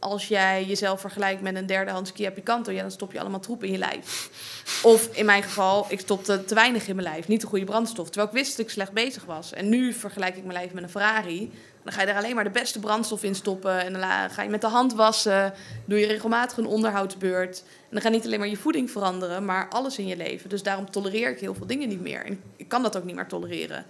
als jij jezelf vergelijkt met een derdehands Kia Picanto, ja, dan stop je allemaal troep in je lijf. Of in mijn geval, ik stopte te weinig in mijn lijf, niet de goede brandstof. Terwijl ik wist dat ik slecht bezig was. En nu vergelijk ik mijn lijf met een Ferrari. Dan ga je er alleen maar de beste brandstof in stoppen. En dan ga je met de hand wassen. Doe je regelmatig een onderhoudsbeurt. En dan gaat niet alleen maar je voeding veranderen, maar alles in je leven. Dus daarom tolereer ik heel veel dingen niet meer. En ik kan dat ook niet meer tolereren.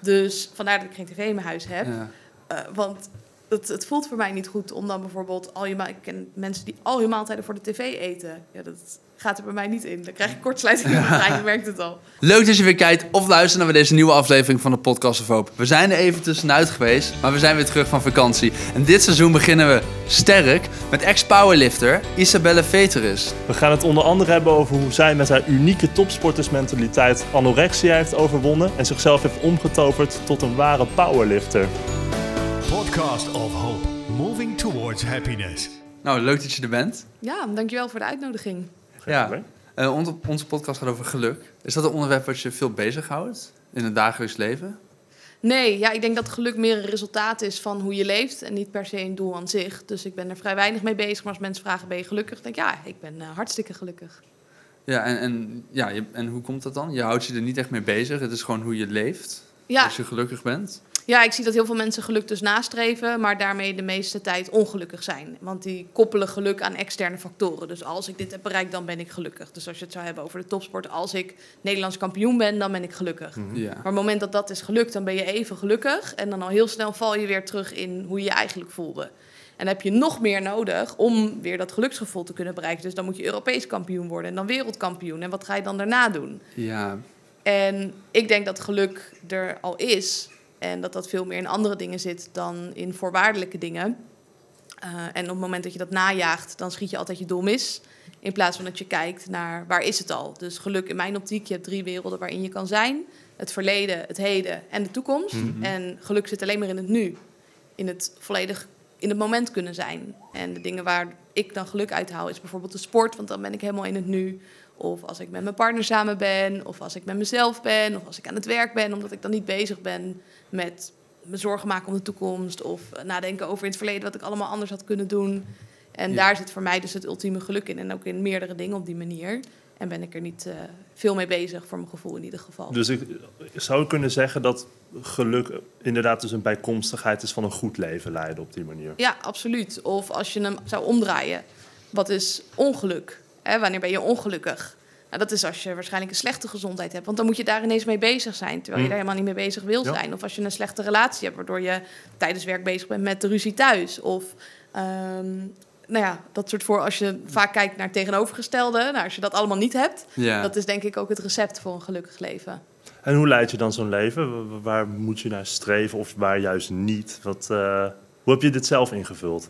Dus vandaar dat ik geen tv in mijn huis heb. Ja. Uh, want het, het, voelt voor mij niet goed om dan bijvoorbeeld al je ik ken mensen die al hun maaltijden voor de tv eten. Ja, dat gaat er bij mij niet in. Dan krijg je kortsluiting in mijn brein, je merkt het al. Leuk dat je weer kijkt of luistert naar deze nieuwe aflevering van de Podcast of Hope. We zijn er even tussenuit geweest, maar we zijn weer terug van vakantie. En dit seizoen beginnen we sterk met ex-powerlifter Isabelle Veteris. We gaan het onder andere hebben over hoe zij met haar unieke topsportersmentaliteit anorexia heeft overwonnen en zichzelf heeft omgetoverd tot een ware powerlifter. Podcast of Hope. Moving towards happiness. Nou, leuk dat je er bent. Ja, dankjewel voor de uitnodiging. Ja, uh, onze, onze podcast gaat over geluk. Is dat een onderwerp wat je veel bezighoudt in het dagelijks leven? Nee, ja, ik denk dat geluk meer een resultaat is van hoe je leeft en niet per se een doel aan zich. Dus ik ben er vrij weinig mee bezig. Maar als mensen vragen, ben je gelukkig? denk ik, ja, ik ben uh, hartstikke gelukkig. Ja, en, en, ja, je, en hoe komt dat dan? Je houdt je er niet echt mee bezig. Het is gewoon hoe je leeft. Ja. Als je gelukkig bent. Ja, ik zie dat heel veel mensen geluk dus nastreven, maar daarmee de meeste tijd ongelukkig zijn. Want die koppelen geluk aan externe factoren. Dus als ik dit heb bereikt, dan ben ik gelukkig. Dus als je het zou hebben over de topsport, als ik Nederlands kampioen ben, dan ben ik gelukkig. Mhm. Ja. Maar op het moment dat dat is gelukt, dan ben je even gelukkig. En dan al heel snel val je weer terug in hoe je je eigenlijk voelde. En dan heb je nog meer nodig om weer dat geluksgevoel te kunnen bereiken. Dus dan moet je Europees kampioen worden en dan wereldkampioen. En wat ga je dan daarna doen? Ja. En ik denk dat geluk er al is, en dat dat veel meer in andere dingen zit dan in voorwaardelijke dingen. Uh, en op het moment dat je dat najaagt, dan schiet je altijd je doel mis. In plaats van dat je kijkt naar waar is het al. Dus geluk in mijn optiek, je hebt drie werelden waarin je kan zijn. Het verleden, het heden en de toekomst. Mm -hmm. En geluk zit alleen maar in het nu. In het volledig in het moment kunnen zijn. En de dingen waar ik dan geluk uit haal is bijvoorbeeld de sport, want dan ben ik helemaal in het nu. Of als ik met mijn partner samen ben, of als ik met mezelf ben, of als ik aan het werk ben, omdat ik dan niet bezig ben met me zorgen maken om de toekomst of nadenken over in het verleden wat ik allemaal anders had kunnen doen. En Ja. daar zit voor mij dus het ultieme geluk in en ook in meerdere dingen op die manier. En ben ik er niet eh, veel mee bezig, voor mijn gevoel in ieder geval. Dus ik zou kunnen zeggen dat geluk inderdaad dus een bijkomstigheid is van een goed leven leiden op die manier. Ja, absoluut. Of als je hem zou omdraaien, wat is ongeluk? Hè, wanneer ben je ongelukkig? Nou, dat is als je waarschijnlijk een slechte gezondheid hebt. Want dan moet je daar ineens mee bezig zijn. Terwijl je Mm. daar helemaal niet mee bezig wil Ja. zijn. Of als je een slechte relatie hebt, waardoor je tijdens werk bezig bent met de ruzie thuis. Of ehm, nou ja, dat soort voor als je vaak kijkt naar het tegenovergestelde. Nou, als je dat allemaal niet hebt, Ja. dat is denk ik ook het recept voor een gelukkig leven. En hoe leid je dan zo'n leven? Wa- Waar moet je naar streven of waar juist niet? Wat, eh, hoe heb je dit zelf ingevuld?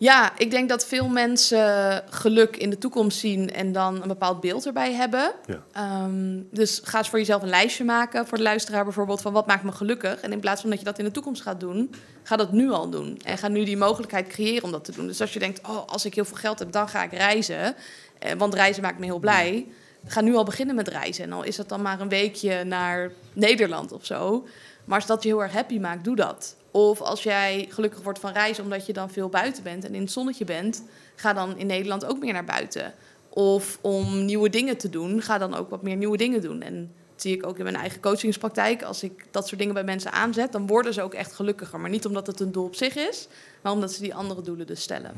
Ja, ik denk dat veel mensen geluk in de toekomst zien en dan een bepaald beeld erbij hebben. Ja. Ehm, dus ga eens voor jezelf een lijstje maken, voor de luisteraar bijvoorbeeld, van wat maakt me gelukkig. En in plaats van dat je dat in de toekomst gaat doen, ga dat nu al doen. En ga nu die mogelijkheid creëren om dat te doen. Dus als je denkt, oh, als ik heel veel geld heb, dan ga ik reizen. Eh, want reizen maakt me heel blij. Ga nu al beginnen met reizen. En al is dat dan maar een weekje naar Nederland of zo. Maar als dat je heel erg happy maakt, doe dat. Of als jij gelukkig wordt van reizen omdat je dan veel buiten bent en in het zonnetje bent, ga dan in Nederland ook meer naar buiten. Of om nieuwe dingen te doen, ga dan ook wat meer nieuwe dingen doen. En dat zie ik ook in mijn eigen coachingspraktijk. Als ik dat soort dingen bij mensen aanzet, dan worden ze ook echt gelukkiger. Maar niet omdat het een doel op zich is, maar omdat ze die andere doelen dus stellen.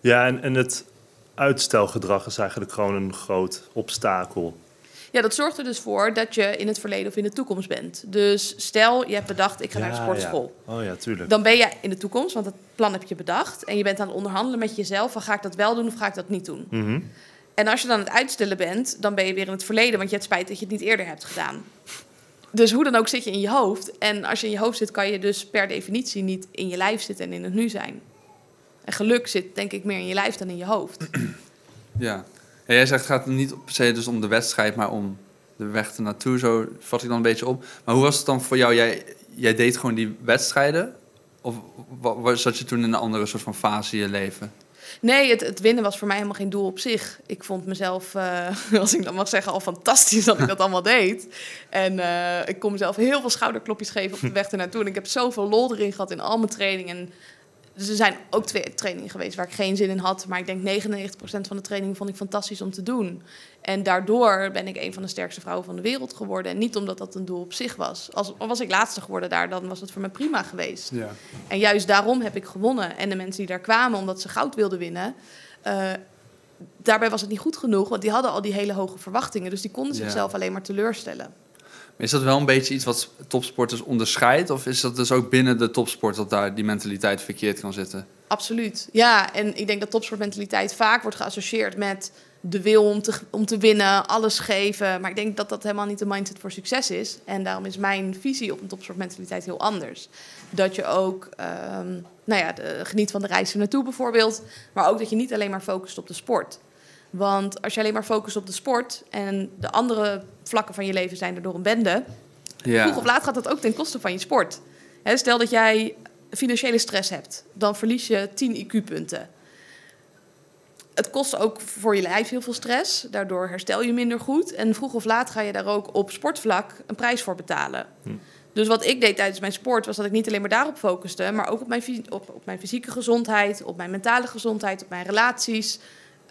Ja, en, en het uitstelgedrag is eigenlijk gewoon een groot obstakel. Ja, dat zorgt er dus voor dat je in het verleden of in de toekomst bent. Dus stel, je hebt bedacht, ik ga naar de sportschool. ja. Oh ja, tuurlijk. Dan ben je in de toekomst, want dat plan heb je bedacht. En je bent aan het onderhandelen met jezelf van ga ik dat wel doen of ga ik dat niet doen. Mhm. En als je dan aan het uitstellen bent, dan ben je weer in het verleden, want je hebt spijt dat je het niet eerder hebt gedaan. Dus hoe dan ook zit je in je hoofd. En als je in je hoofd zit, kan je dus per definitie niet in je lijf zitten en in het nu zijn. En geluk zit denk ik meer in je lijf dan in je hoofd. Ja. Ja, jij zegt het gaat niet per se dus om de wedstrijd, maar om de weg ernaartoe. Zo vat ik dan een beetje op. Maar hoe was het dan voor jou? Jij, jij deed gewoon die wedstrijden? Of zat je toen in een andere soort van fase in je leven? Nee, het, het winnen was voor mij helemaal geen doel op zich. Ik vond mezelf, eh, als ik dat mag zeggen, al fantastisch dat ik dat allemaal deed. En eh, ik kon mezelf heel veel schouderklopjes geven op de weg ernaartoe. En ik heb zoveel lol erin gehad in al mijn trainingen. En Dus er zijn ook twee trainingen geweest waar ik geen zin in had. Maar ik denk 99% van de trainingen vond ik fantastisch om te doen. En daardoor ben ik een van de sterkste vrouwen van de wereld geworden. En niet omdat dat een doel op zich was. Als was ik laatste geworden daar, dan was het voor mij prima geweest. Ja. En juist daarom heb ik gewonnen. En de mensen die daar kwamen omdat ze goud wilden winnen... eh, daarbij was het niet goed genoeg, want die hadden al die hele hoge verwachtingen. Dus die konden Ja. zichzelf alleen maar teleurstellen. Is dat wel een beetje iets wat topsporters onderscheidt? Of is dat dus ook binnen de topsport dat daar die mentaliteit verkeerd kan zitten? Absoluut. Ja, en ik denk dat topsportmentaliteit vaak wordt geassocieerd met de wil om te, om te winnen, alles geven. Maar ik denk dat dat helemaal niet de mindset voor succes is. En daarom is mijn visie op een topsportmentaliteit heel anders. Dat je ook ehm, nou ja, de, geniet van de reis er naartoe bijvoorbeeld. Maar ook dat je niet alleen maar focust op de sport. Want als je alleen maar focust op de sport en de andere vlakken van je leven zijn er door een bende, Ja. Vroeg of laat gaat dat ook ten koste van je sport. Stel dat jij financiële stress hebt, dan verlies je 10 IQ-punten. Het kost ook voor je lijf heel veel stress, daardoor herstel je minder goed. En vroeg of laat ga je daar ook op sportvlak een prijs voor betalen. Dus wat ik deed tijdens mijn sport was dat ik niet alleen maar daarop focuste, maar ook op mijn, op, op mijn fysieke gezondheid, op mijn mentale gezondheid, op mijn relaties.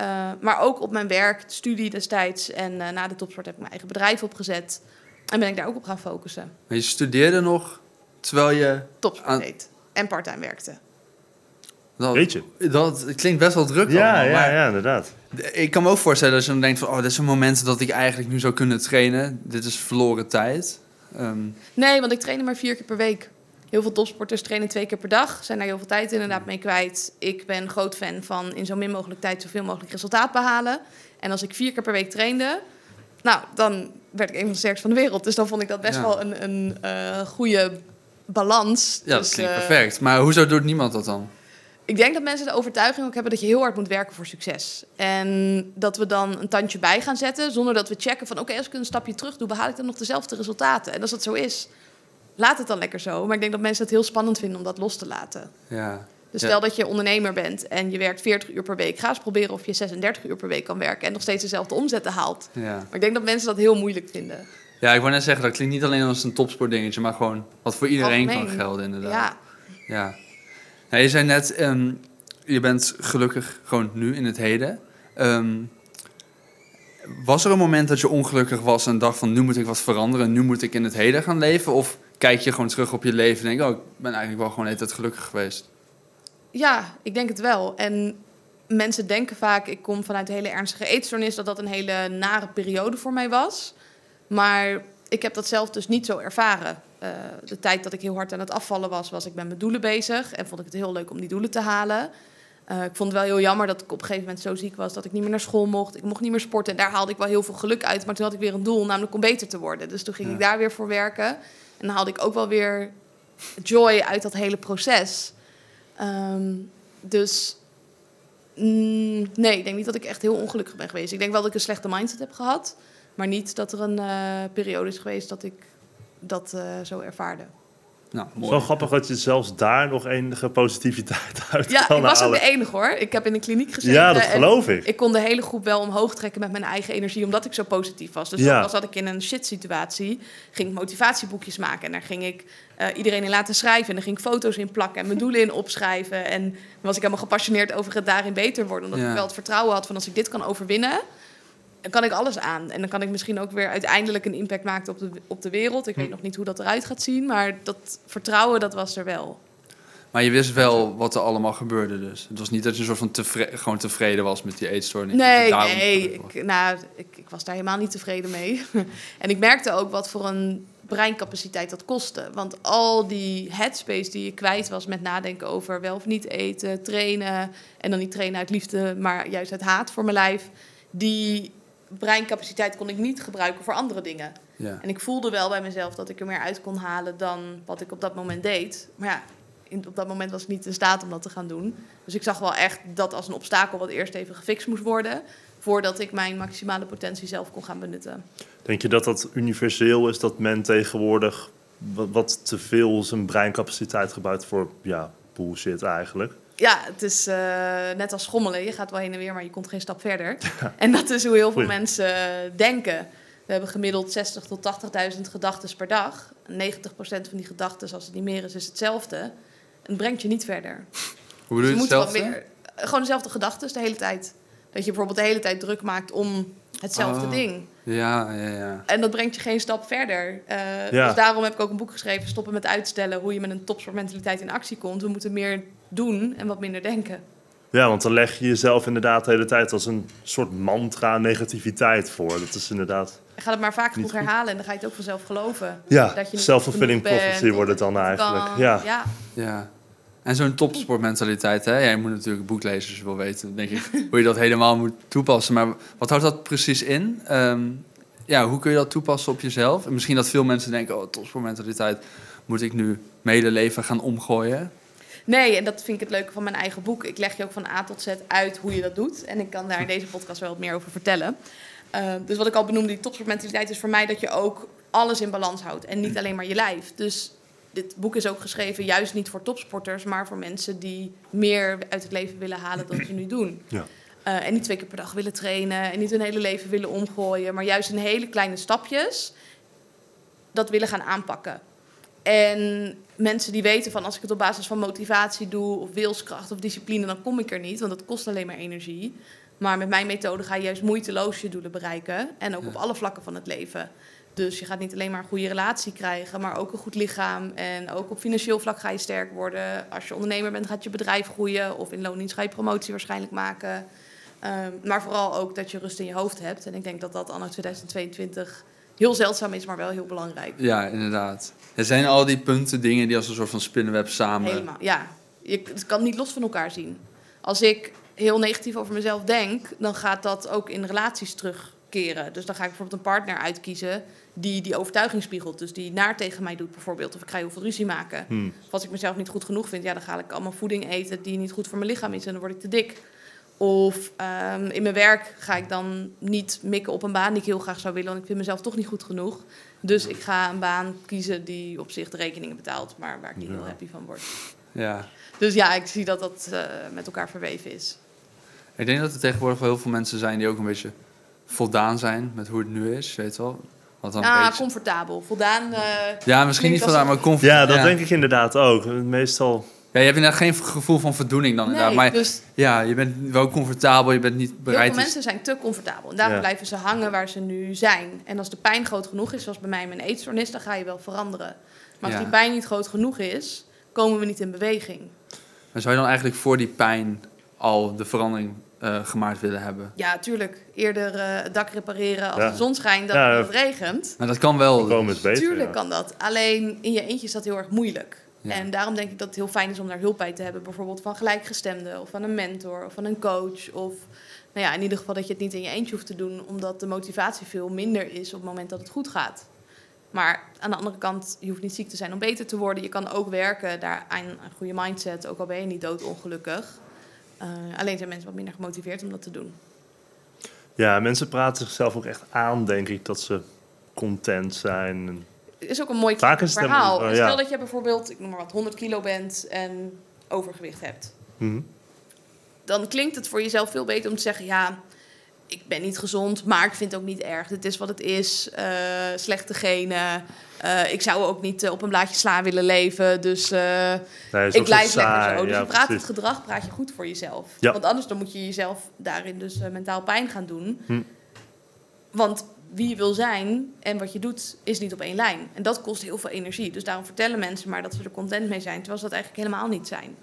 Eh, maar ook op mijn werk, studie destijds. En eh, na de topsport heb ik mijn eigen bedrijf opgezet. En ben ik daar ook op gaan focussen. Maar je studeerde nog terwijl je... Topsport Aan- deed. En parttime werkte. Dat, Weet je? Dat klinkt best wel druk Ja, allemaal, ja, maar ja, inderdaad. Ik kan me ook voorstellen dat je dan denkt van... oh, dit is een moment dat ik eigenlijk nu zou kunnen trainen. Dit is verloren tijd. Ehm, Nee, want ik trainde maar vier keer per week. Heel veel topsporters trainen twee keer per dag. Zijn daar heel veel tijd inderdaad mee kwijt. Ik ben groot fan van in zo min mogelijk tijd zoveel mogelijk resultaat behalen. En als ik vier keer per week trainde, nou, dan werd ik een van de sterkste van de wereld. Dus dan vond ik dat best Ja. wel een, een eh, goede balans. ja, Dus, dat klinkt eh, perfect. Maar hoezo doet niemand dat dan? Ik denk dat mensen de overtuiging ook hebben dat je heel hard moet werken voor succes. En dat we dan een tandje bij gaan zetten zonder dat we checken van oké, als ik een stapje terug doe, behaal ik dan nog dezelfde resultaten. En als dat zo is, laat het dan lekker zo. Maar ik denk dat mensen het heel spannend vinden om dat los te laten. Ja. Dus Ja. stel dat je ondernemer bent en je werkt 40 uur per week. Ga eens proberen of je 36 uur per week kan werken en nog steeds dezelfde omzetten haalt. Ja. Maar ik denk dat mensen dat heel moeilijk vinden. ja, ik wou net zeggen, dat klinkt niet alleen als een topsportdingetje... maar gewoon wat voor iedereen kan gelden inderdaad. Ja, Ja. Ja, je zei net, ehm, je bent gelukkig gewoon nu in het heden. Ehm, was er een moment dat je ongelukkig was en dacht van nu moet ik wat veranderen, nu moet ik in het heden gaan leven? Of kijk je gewoon terug op je leven en denk, oh, ik ben eigenlijk wel gewoon de hele tijd gelukkig geweest? Ja, ik denk het wel. En mensen denken vaak, ik kom vanuit een hele ernstige eetstoornis, dat dat een hele nare periode voor mij was. Maar ik heb dat zelf dus niet zo ervaren. Eh, de tijd dat ik heel hard aan het afvallen was, was ik met mijn doelen bezig. En vond ik het heel leuk om die doelen te halen. Eh, ik vond het wel heel jammer dat ik op een gegeven moment zo ziek was dat ik niet meer naar school mocht. Ik mocht niet meer sporten. En daar haalde ik wel heel veel geluk uit. Maar toen had ik weer een doel, namelijk om beter te worden. Dus toen ging Ja. ik daar weer voor werken. En dan haalde ik ook wel weer joy uit dat hele proces. Ehm, dus mm, nee, ik denk niet dat ik echt heel ongelukkig ben geweest. Ik denk wel dat ik een slechte mindset heb gehad. Maar niet dat er een eh, periode is geweest dat ik dat eh, zo ervaarde. Nou, mooi. wel grappig dat je zelfs daar nog enige positiviteit uit Ja, kan ik was ook de enige hoor. Ik heb in een kliniek gezeten. Ja, dat en geloof ik. Ik kon de hele groep wel omhoog trekken met mijn eigen energie, omdat ik zo positief was. Dus Ja. als dat ik in een shit situatie ging ik motivatieboekjes maken. En daar ging ik eh, iedereen in laten schrijven. En daar ging ik foto's in plakken en mijn doelen in opschrijven. En dan was ik helemaal gepassioneerd over het daarin beter worden. Omdat Ja. ik wel het vertrouwen had van als ik dit kan overwinnen, dan kan ik alles aan. En dan kan ik misschien ook weer uiteindelijk een impact maken op de, op de wereld. Ik weet Hm. nog niet hoe dat eruit gaat zien, maar dat vertrouwen, dat was er wel. Maar je wist wel wat er allemaal gebeurde dus. Het was niet dat je een soort van tevre- gewoon tevreden was met die eetstoornis. Nee, daarom nee ik, nou, ik, ik was daar helemaal niet tevreden mee. en ik merkte ook wat voor een breincapaciteit dat kostte. Want al die headspace die je kwijt was met nadenken over wel of niet eten, trainen... en dan niet trainen uit liefde, maar juist uit haat voor mijn lijf... die breincapaciteit kon ik niet gebruiken voor andere dingen. Ja. En ik voelde wel bij mezelf dat ik er meer uit kon halen dan wat ik op dat moment deed. Maar ja, in, op dat moment was ik niet in staat om dat te gaan doen. Dus ik zag wel echt dat als een obstakel wat eerst even gefixt moest worden. Voordat ik mijn maximale potentie zelf kon gaan benutten. Denk je dat dat universeel is dat men tegenwoordig wat, wat te veel zijn breincapaciteit gebruikt voor ja, bullshit eigenlijk? Ja, het is eh, net als schommelen. Je gaat wel heen en weer, maar je komt geen stap verder. En dat is hoe heel veel mensen eh, denken. We hebben gemiddeld 60.000 tot 80.000 gedachten per dag. 90% van die gedachten, als het niet meer is, is hetzelfde. En het brengt je niet verder. Hoe bedoel je wat hetzelfde? meer, eh, gewoon dezelfde gedachten de hele tijd. Dat je bijvoorbeeld de hele tijd druk maakt om hetzelfde Oh. ding. Ja, ja, ja. En dat brengt je geen stap verder. Ja. Dus daarom heb ik ook een boek geschreven, Stoppen met uitstellen, hoe je met een topsportmentaliteit in actie komt. We moeten meer doen en wat minder denken. Ja, want dan leg je jezelf inderdaad de hele tijd als een soort mantra negativiteit voor. Dat is inderdaad... Je gaat het maar vaak genoeg goed. herhalen en dan ga je het ook vanzelf geloven. Ja, Dat je niet self-fulfilling prophecy wordt het dan eigenlijk. kan. Ja. ja. Ja. En zo'n topsportmentaliteit, hè? Jij moet natuurlijk een boek lezen als je wil weten, denk ik, hoe je dat helemaal moet toepassen. Maar wat houdt dat precies in? Ehm, ja, hoe kun je dat toepassen op jezelf? En misschien dat veel mensen denken, oh, topsportmentaliteit moet ik nu mijn hele leven gaan omgooien. Nee, en dat vind ik het leuke van mijn eigen boek. Ik leg je ook van A tot Z uit hoe je dat doet. En ik kan daar in deze podcast wel wat meer over vertellen. Uh, dus wat ik al benoemde, die topsportmentaliteit is voor mij dat je ook alles in balans houdt. En niet alleen maar je lijf. Dus dit boek is ook geschreven juist niet voor topsporters, maar voor mensen die meer uit het leven willen halen dan ze nu doen. Ja. Uh, en niet twee keer per dag willen trainen en niet hun hele leven willen omgooien, maar juist in hele kleine stapjes dat willen gaan aanpakken. En mensen die weten van als ik het op basis van motivatie doe, of wilskracht of discipline, dan kom ik er niet, want dat kost alleen maar energie. Maar met mijn methode ga je juist moeiteloos je doelen bereiken. En ook Ja. op alle vlakken van het leven. Dus je gaat niet alleen maar een goede relatie krijgen, maar ook een goed lichaam. En ook op financieel vlak ga je sterk worden. Als je ondernemer bent, gaat je bedrijf groeien. Of in loondienst ga je promotie waarschijnlijk maken. Um, maar vooral ook dat je rust in je hoofd hebt. En ik denk dat dat anno 2022 heel zeldzaam is, maar wel heel belangrijk. Ja, inderdaad. Er zijn al die punten, dingen die als een soort van spinnenweb samen... Helemaal, ja. Je het kan niet los van elkaar zien. Als ik heel negatief over mezelf denk, dan gaat dat ook in relaties terugkeren. Dus dan ga ik bijvoorbeeld een partner uitkiezen die die overtuiging spiegelt. Dus die naar tegen mij doet bijvoorbeeld. Of ik ga heel veel ruzie maken. Hmm. Of als ik mezelf niet goed genoeg vind, ja, dan ga ik allemaal voeding eten die niet goed voor mijn lichaam is. En dan word ik te dik. Of um, in mijn werk ga ik dan niet mikken op een baan die ik heel graag zou willen. Want ik vind mezelf toch niet goed genoeg. Dus ik ga een baan kiezen die op zich de rekeningen betaalt. Maar waar ik niet Ja. heel happy van word. Ja. Dus ja, ik zie dat dat uh, met elkaar verweven is. Ik denk dat er tegenwoordig wel heel veel mensen zijn die ook een beetje voldaan zijn met hoe het nu is, weet je wel. Wat dan een Ah, beetje... comfortabel. Voldaan. Uh, Ja, misschien niet voldaan, maar comfort. Ja, dat denk ik inderdaad ook. Meestal... Ja, je hebt inderdaad geen gevoel van voldoening dan inderdaad. nee, Maar dus ja, je bent wel comfortabel, je bent niet heel bereid... veel mensen zijn te comfortabel. En daarom Ja. blijven ze hangen waar ze nu zijn. En als de pijn groot genoeg is, zoals bij mij mijn eetstoornis, dan ga je wel veranderen. Maar als Ja. die pijn niet groot genoeg is, komen we niet in beweging. Maar zou je dan eigenlijk voor die pijn al de verandering eh, gemaakt willen hebben? Ja, tuurlijk. Eerder eh, het dak repareren als Ja. de zon schijnt dan Ja, het regent. Maar dat kan wel. Komen is beter. Tuurlijk ja. kan dat. Alleen in je eentje is dat heel erg moeilijk. Ja. En daarom denk ik dat het heel fijn is om daar hulp bij te hebben. Bijvoorbeeld van gelijkgestemden of van een mentor of van een coach. Of nou ja, in ieder geval dat je het niet in je eentje hoeft te doen. Omdat de motivatie veel minder is op het moment dat het goed gaat. Maar aan de andere kant, je hoeft niet ziek te zijn om beter te worden. Je kan ook werken daar aan een goede mindset, ook al ben je niet doodongelukkig. Uh, alleen zijn mensen wat minder gemotiveerd om dat te doen. Ja, mensen praten zichzelf ook echt aan, denk ik, dat ze content zijn. Is ook een mooi Vaak is het verhaal. niet, Stel ja. dat je bijvoorbeeld, ik noem maar wat, 100 kilo bent en overgewicht hebt. Mhm. Dan klinkt het voor jezelf veel beter om te zeggen, ja, ik ben niet gezond, maar ik vind het ook niet erg. Het is wat het is, uh, slechte genen. Uh, ik zou ook niet uh, op een blaadje sla willen leven, dus Nee, ik blijf lekker zo. Dus Ja, je praat precies. het gedrag praat je goed voor jezelf. Ja. Want anders dan moet je jezelf daarin dus mentaal pijn gaan doen. Hm. Want wie je wil zijn en wat je doet, is niet op één lijn. En dat kost heel veel energie. Dus daarom vertellen mensen maar dat ze er content mee zijn, terwijl ze dat eigenlijk helemaal niet zijn.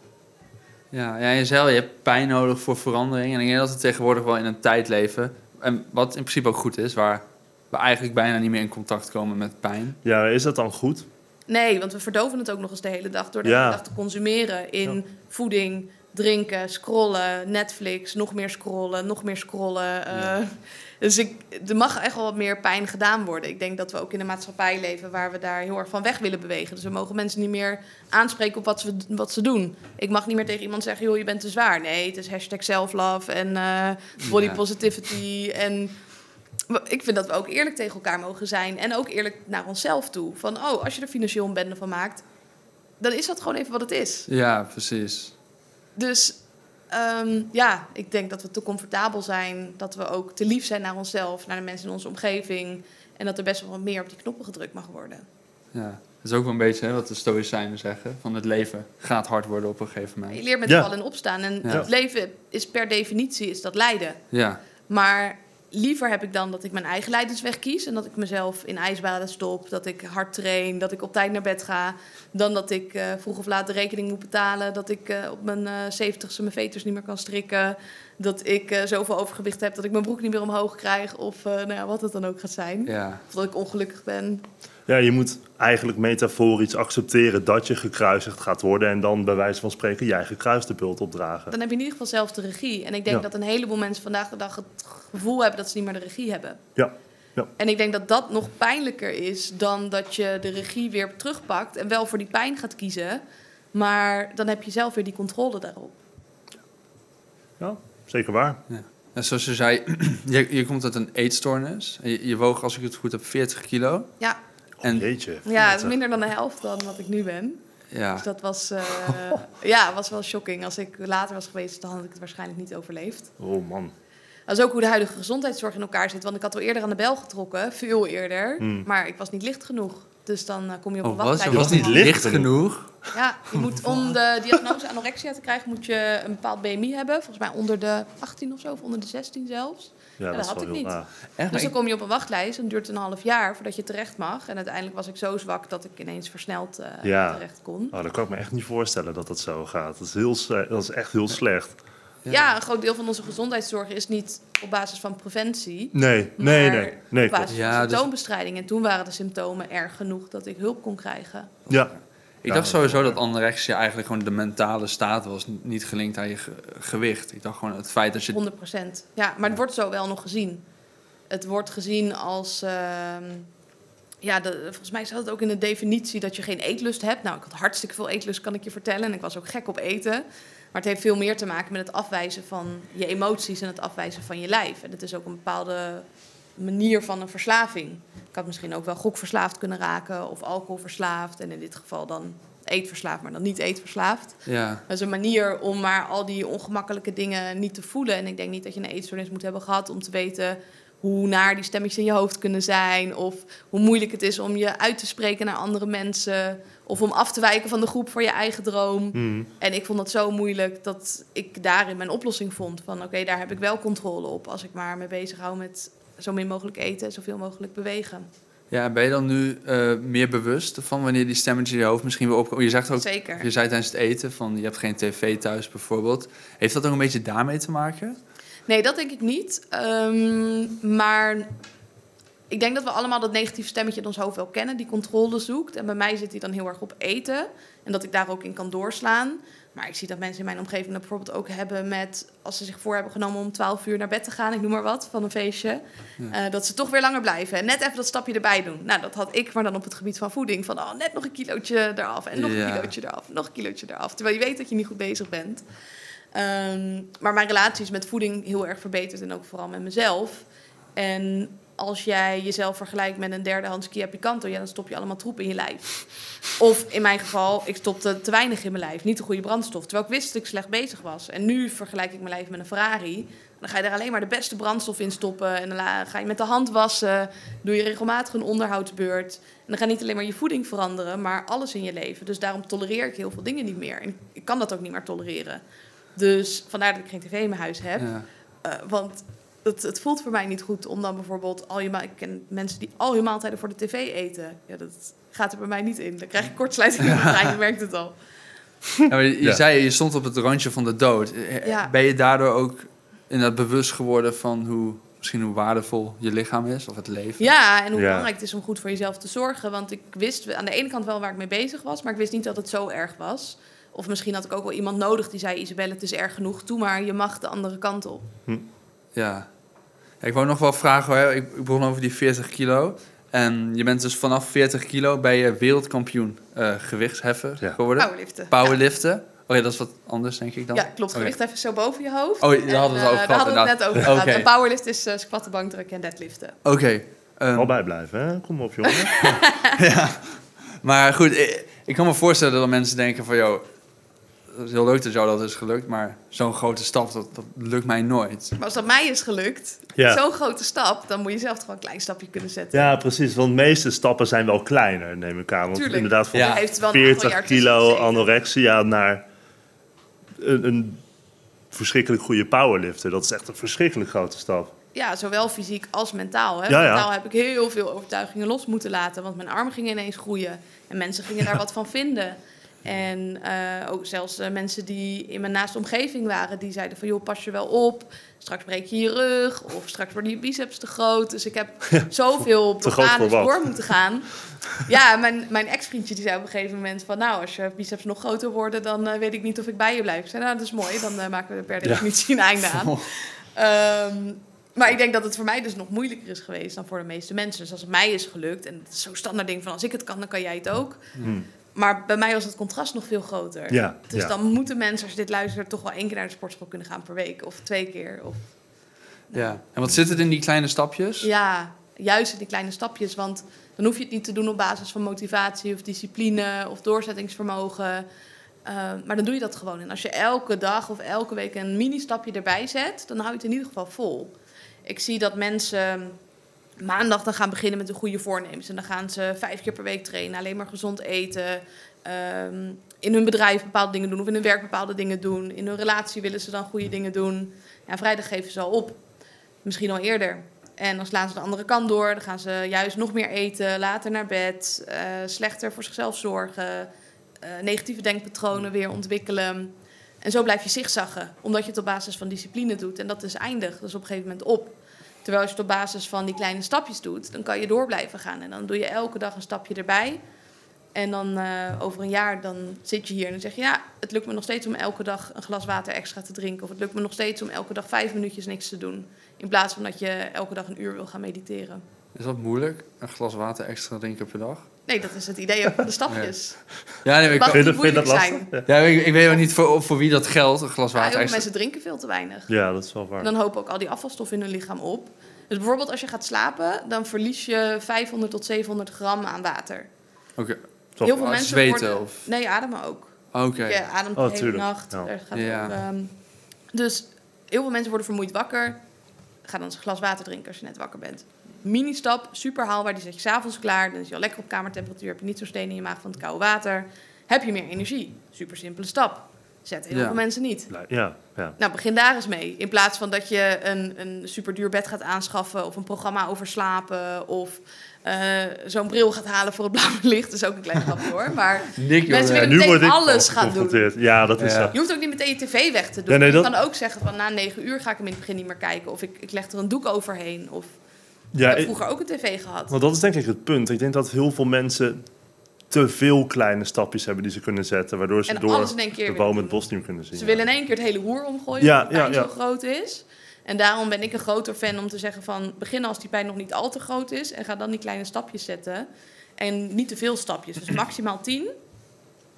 Ja, ja, je zei je hebt pijn nodig voor verandering. En ik denk dat we tegenwoordig wel in een tijd leven. En wat in principe ook goed is, waar we eigenlijk bijna niet meer in contact komen met pijn. Ja, is dat dan goed? Nee, want we verdoven het ook nog eens de hele dag door de Ja. hele dag te consumeren in Ja. voeding, drinken, scrollen, Netflix, nog meer scrollen, nog meer scrollen. eh. Ja. Dus ik, er mag echt wel wat meer pijn gedaan worden. Ik denk dat we ook in een maatschappij leven waar we daar heel erg van weg willen bewegen. Dus we mogen mensen niet meer aanspreken op wat ze, wat ze doen. Ik mag niet meer tegen iemand zeggen, joh, je bent te zwaar. Nee, het is hashtag self-love en eh, body Ja. positivity en... Ik vind dat we ook eerlijk tegen elkaar mogen zijn. En ook eerlijk naar onszelf toe. Van, oh, als je er financieel een bende van maakt... dan is dat gewoon even wat het is. Ja, precies. Dus ehm, ja, ik denk dat we te comfortabel zijn. Dat we ook te lief zijn naar onszelf, naar de mensen in onze omgeving. En dat er best wel wat meer op die knoppen gedrukt mag worden. Ja. Dat is ook wel een beetje hè, wat de Stoïcijnen zeggen. Van het leven gaat hard worden op een gegeven Je moment. leert met Ja. vallen en opstaan. En Ja. het leven is per definitie is dat lijden. Ja, Maar liever heb ik dan dat ik mijn eigen lijdensweg kies... en dat ik mezelf in ijsbaden stop, dat ik hard train... dat ik op tijd naar bed ga... dan dat ik eh, vroeg of laat de rekening moet betalen... dat ik eh, op mijn zeventigste mijn veters niet meer kan strikken... dat ik eh, zoveel overgewicht heb dat ik mijn broek niet meer omhoog krijg... of eh, nou ja, wat het dan ook gaat zijn. ja. Of dat ik ongelukkig ben. Ja, je moet eigenlijk metaforisch accepteren dat je gekruisigd gaat worden. En dan bij wijze van spreken jij gekruiste bult opdragen. Dan heb je in ieder geval zelf de regie. En ik denk Ja. dat een heleboel mensen vandaag de dag het gevoel hebben... dat ze niet meer de regie hebben. Ja. ja. En ik denk dat dat nog pijnlijker is dan dat je de regie weer terugpakt en wel voor die pijn gaat kiezen. Maar dan heb je zelf weer die controle daarop. ja, zeker waar. En zoals je zei, je, je komt uit een eetstoornis. Je, je woog, als ik het goed heb, 40 kilo. Ja, En Jeetje. ja het is 40. minder dan de helft dan wat ik nu ben. ja, Dus dat was, eh, ja, was wel shocking. Als ik later was geweest, dan had ik het waarschijnlijk niet overleefd. Oh man. Dat is ook hoe de huidige gezondheidszorg in elkaar zit. Want ik had al eerder aan de bel getrokken, veel eerder. Hmm. Maar ik was niet licht genoeg. Dus dan eh, kom je op een oh, was, wachtlijst. was niet was niet licht genoeg. Ja, je moet om de diagnose anorexia te krijgen, moet je een bepaald BMI hebben. Volgens mij onder de 18 of zo, of onder de 16 zelfs. Ja, dat had ik niet. Echt, Dus dan ik- kom je op een wachtlijst en het duurt een half jaar voordat je terecht mag. En uiteindelijk was ik zo zwak dat ik ineens versneld eh, Ja. terecht kon. Oh, dat kan ik me echt niet voorstellen dat dat zo gaat. Dat is, heel, dat is echt heel slecht. Ja. een groot deel van onze gezondheidszorg is niet op basis van preventie. Nee, nee, maar nee. nee op basis van dus- symptoombestrijding. En toen waren de symptomen erg genoeg dat ik hulp kon krijgen. Ja. Ik dacht sowieso dat anorexia eigenlijk gewoon de mentale staat was, niet gelinkt aan je ge- gewicht. Ik dacht gewoon het feit dat je... 100% Ja, maar het wordt zo wel nog gezien. Het wordt gezien als. ehm, ja, de, volgens mij staat het ook in de definitie dat je geen eetlust hebt. Nou, ik had hartstikke veel eetlust, kan ik je vertellen. En ik was ook gek op eten. Maar het heeft veel meer te maken met het afwijzen van je emoties en het afwijzen van je lijf. En het is ook een bepaalde manier van een verslaving. Ik had misschien ook wel gokverslaafd kunnen raken of alcoholverslaafd. En in dit geval dan eetverslaafd, maar dan niet eetverslaafd. Ja, Dat is een manier om maar al die ongemakkelijke dingen niet te voelen. En ik denk niet dat je een eetstoornis moet hebben gehad om te weten hoe naar die stemmetjes in je hoofd kunnen zijn. Of hoe moeilijk het is om je uit te spreken naar andere mensen. Of om af te wijken van de groep voor je eigen droom. Mhm. En ik vond dat zo moeilijk dat ik daarin mijn oplossing vond. Van oké, daar heb ik wel controle op. Als ik maar mee bezig hou met zo min mogelijk eten en zoveel mogelijk bewegen. ja ben je dan nu eh, meer bewust van wanneer die stemmetjes in je hoofd misschien weer opkomen? Je zegt ook, Zeker. je zei tijdens het eten van je hebt geen tv thuis bijvoorbeeld. Heeft dat ook een beetje daarmee te maken? Nee, dat denk ik niet. Ehm, maar ik denk dat we allemaal dat negatieve stemmetje in ons hoofd wel kennen, die controle zoekt. En bij mij zit die dan heel erg op eten. En dat ik daar ook in kan doorslaan. Maar ik zie dat mensen in mijn omgeving dat bijvoorbeeld ook hebben met... als ze zich voor hebben genomen om 12 uur naar bed te gaan, ik noem maar wat, van een feestje. Ja. eh, dat ze toch weer langer blijven en net even dat stapje erbij doen. Nou, dat had ik, maar dan op het gebied van voeding. Van oh, net nog een kilootje eraf en nog Ja. een kilootje eraf, nog een kilootje eraf. Terwijl je weet dat je niet goed bezig bent. Ehm, maar mijn relatie is met voeding heel erg verbeterd en ook vooral met mezelf. En als jij jezelf vergelijkt met een derdehands Kia Picanto, ja, dan stop je allemaal troep in je lijf. Of in mijn geval, ik stopte te weinig in mijn lijf, niet de goede brandstof. Terwijl ik wist dat ik slecht bezig was. En nu vergelijk ik mijn lijf met een Ferrari. Dan ga je er alleen maar de beste brandstof in stoppen. En dan ga je met de hand wassen. Doe je regelmatig een onderhoudsbeurt. En dan gaat niet alleen maar je voeding veranderen, maar alles in je leven. Dus daarom tolereer ik heel veel dingen niet meer. En ik kan dat ook niet meer tolereren. Dus vandaar dat ik geen tv in mijn huis heb. Ja. Eh, want het, het voelt voor mij niet goed om dan bijvoorbeeld al je ma- ik ken mensen die al hun maaltijden voor de tv eten. Ja, dat gaat er bij mij niet in. Dan krijg ik kortsluiting in mijn brein, je merkt het al. Ja, maar je Ja. zei, je stond op het randje van de dood. Eh, Ja. Ben je daardoor ook inderdaad bewust geworden van hoe, misschien hoe waardevol je lichaam is of het leven? Ja, en hoe Ja. belangrijk het is om goed voor jezelf te zorgen. Want ik wist aan de ene kant wel waar ik mee bezig was, maar ik wist niet dat het zo erg was. Of misschien had ik ook wel iemand nodig die zei: Isabelle, het is erg genoeg, toe maar, je mag de andere kant op. Ja. Ja, Ik wou nog wel vragen, hoor. Ik, ik begon over die 40 kilo. En je bent dus vanaf 40 kilo ben je wereldkampioen eh gewichtsheffen Ja. geworden. Powerliften. Powerliften. Oh ja, dat is wat anders, denk ik dan. Ja, ja klopt. Oké. Gewicht even zo boven je hoofd. Oh, daar hadden we het over eh, gehad, Daar hadden we het net over gehad. Oké. En powerlift is eh, squatten, bankdrukken en deadliften. Oké. ehm, Wel bij blijven, hè? Kom op, jongen. Maar goed, ik, ik kan me voorstellen dat mensen denken van... joh, het is heel leuk dat jou dat is gelukt, maar zo'n grote stap, dat, dat lukt mij nooit. Maar als dat mij is gelukt, Ja. zo'n grote stap, dan moet je zelf toch wel een klein stapje kunnen zetten. Ja, precies. Want de meeste stappen zijn wel kleiner, neem ik aan. Want Tuurlijk. inderdaad, van Ja. Hij heeft wel een aantal 40 jaar tussen kilo anorexia naar een, een verschrikkelijk goede powerlifter. Dat is echt een verschrikkelijk grote stap. Ja, zowel fysiek als mentaal. Hè? Ja, ja. Mentaal heb ik heel veel overtuigingen los moeten laten, want mijn armen gingen ineens groeien. En mensen gingen daar wat van vinden. En eh, ook zelfs eh, mensen die in mijn naaste omgeving waren, die zeiden van joh, pas je wel op. Straks breek je je rug of straks worden je biceps te groot. Dus ik heb zoveel groot voor door moeten gaan. Ja, mijn, mijn ex-vriendje die zei op een gegeven moment van... nou, als je biceps nog groter worden, dan eh, weet ik niet of ik bij je blijf. Ik zei, nou, dat is mooi. Dan maken we er per definitie een einde aan. Ehm, maar ik denk dat het voor mij dus nog moeilijker is geweest dan voor de meeste mensen. Dus als het mij is gelukt, en het is zo'n standaard ding van... als ik het kan, dan kan jij het ook. Hmm. Maar bij mij was het contrast nog veel groter. Ja, Dus ja. dan moeten mensen, als je dit luistert... toch wel één keer naar de sportschool kunnen gaan per week. Of twee keer. Of Ja. En wat zit het in die kleine stapjes? Ja, juist in die kleine stapjes. Want dan hoef je het niet te doen op basis van motivatie of discipline of doorzettingsvermogen. Eh, maar dan doe je dat gewoon. En als je elke dag of elke week een mini-stapje erbij zet, dan hou je het in ieder geval vol. Ik zie dat mensen maandag dan gaan beginnen met een goede voornemens. En dan gaan ze vijf keer per week trainen, alleen maar gezond eten. ehm, in hun bedrijf bepaalde dingen doen of in hun werk bepaalde dingen doen. In hun relatie willen ze dan goede dingen doen. Ja, vrijdag geven ze al op. Misschien al eerder. En dan slaan ze de andere kant door. Dan gaan ze juist nog meer eten, later naar bed, eh, slechter voor zichzelf zorgen, eh, negatieve denkpatronen weer ontwikkelen. En zo blijf je zigzaggen, omdat je het op basis van discipline doet. En dat is eindig, dus op een gegeven moment op. Terwijl als je het op basis van die kleine stapjes doet, dan kan je door blijven gaan. En dan doe je elke dag een stapje erbij. En dan eh, over een jaar dan zit je hier en dan zeg je... ja, het lukt me nog steeds om elke dag een glas water extra te drinken. Of het lukt me nog steeds om elke dag vijf minuutjes niks te doen. In plaats van dat je elke dag een uur wil gaan mediteren. Is dat moeilijk? Een glas water extra drinken per dag? Nee, dat is het idee ook van de stapjes. Ja, nee, ik, Vind dat lastig? zijn. Ja. ja, ik, ik weet ook niet voor, voor wie dat geldt, een glas Ja, water heel veel extra. mensen drinken veel te weinig. ja, dat is wel waar. En dan hopen ook al die afvalstoffen in hun lichaam op. Dus bijvoorbeeld als je gaat slapen, dan verlies je 500 tot 700 gram aan water. Oké, Toch Heel veel mensen Zweten worden... of- Nee, ademen ook. oké. Je ademt de Oh, hele tuurlijk. nacht. Ja. Er gaat Ja. ehm, dus heel veel mensen worden vermoeid wakker. Ga dan eens een glas water drinken als je net wakker bent. Mini-stap, super haalbaar. Die zet je s'avonds klaar. Dan is je al lekker op kamertemperatuur. Heb je niet zo'n steen in je maag van het koude water. Heb je meer energie. Super simpele stap. Zetten heel Ja. veel mensen niet. Ja, ja. Nou, begin daar eens mee. In plaats van dat je een, een superduur bed gaat aanschaffen... of een programma over slapen... of eh, zo'n bril gaat halen voor het blauwe licht. Dat is ook een klein grapje hoor. Maar Nick, Mensen willen- nu meteen alles al gaan doen. Ja, dat is Ja. zo. je hoeft ook niet meteen je tv weg te doen. Nee, nee, dat- Je kan ook zeggen van na negen uur ga ik hem in het begin niet meer kijken. Of ik, ik leg er een doek overheen. Of Ja, ik heb vroeger ook een tv gehad. Want dat is denk ik het punt. Ik denk dat heel veel mensen te veel kleine stapjes hebben die ze kunnen zetten, waardoor ze En door alles in één keer de boom het bos niet meer kunnen zien. Ze ja. willen in één keer het hele roer omgooien, Ja, omdat de pijn ja, zo groot is. En daarom ben ik een groter fan om te zeggen van... begin als die pijn nog niet al te groot is... en ga dan die kleine stapjes zetten. En niet te veel stapjes, dus maximaal tien...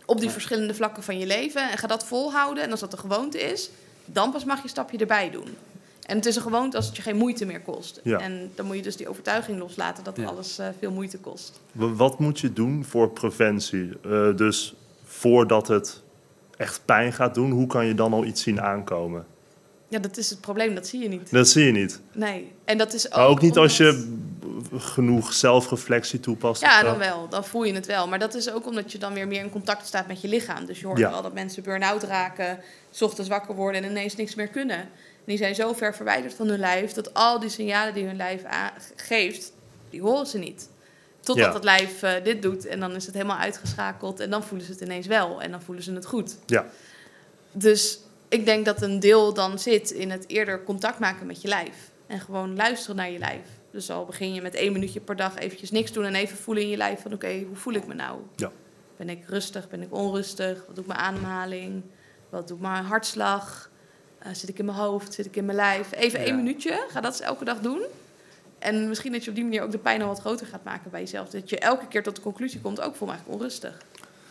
op die verschillende vlakken van je leven. En ga dat volhouden. En als dat een gewoonte is... dan pas mag je een stapje erbij doen. En het is een gewoonte als het je geen moeite meer kost. Ja. En dan moet je dus die overtuiging loslaten... dat Ja. alles eh, veel moeite kost. Wat moet je doen voor preventie? Eh, dus voordat het echt pijn gaat doen, hoe kan je dan al iets zien aankomen? Ja, dat is het probleem. Dat zie je niet. Dat zie je niet. Nee. En dat is ook, Maar ook niet als je genoeg zelfreflectie toepast. Ja, dan wel. Dan voel je het wel. Maar dat is ook omdat je dan weer meer in contact staat met je lichaam. Dus je hoort Ja. wel dat mensen burn-out raken, 's ochtends wakker worden en ineens niks meer kunnen. Die zijn zo ver verwijderd van hun lijf dat al die signalen die hun lijf geeft, die horen ze niet. Totdat Ja. het lijf eh, dit doet en dan is het helemaal uitgeschakeld en dan voelen ze het ineens wel en dan voelen ze het goed. Ja. Dus ik denk dat een deel dan zit in het eerder contact maken met je lijf. En gewoon luisteren naar je lijf. Dus al begin je met één minuutje per dag eventjes niks doen... en even voelen in je lijf van oké, hoe voel ik me nou? Ja. Ben ik rustig? Ben ik onrustig? Wat doet mijn ademhaling? Wat doet mijn hartslag? Eh, zit ik in mijn hoofd? Zit ik in mijn lijf? Even Ja. één minuutje. Ga dat eens elke dag doen. En misschien dat je op die manier ook de pijn al wat groter gaat maken bij jezelf. Dat je elke keer tot de conclusie komt, ook voel me eigenlijk onrustig.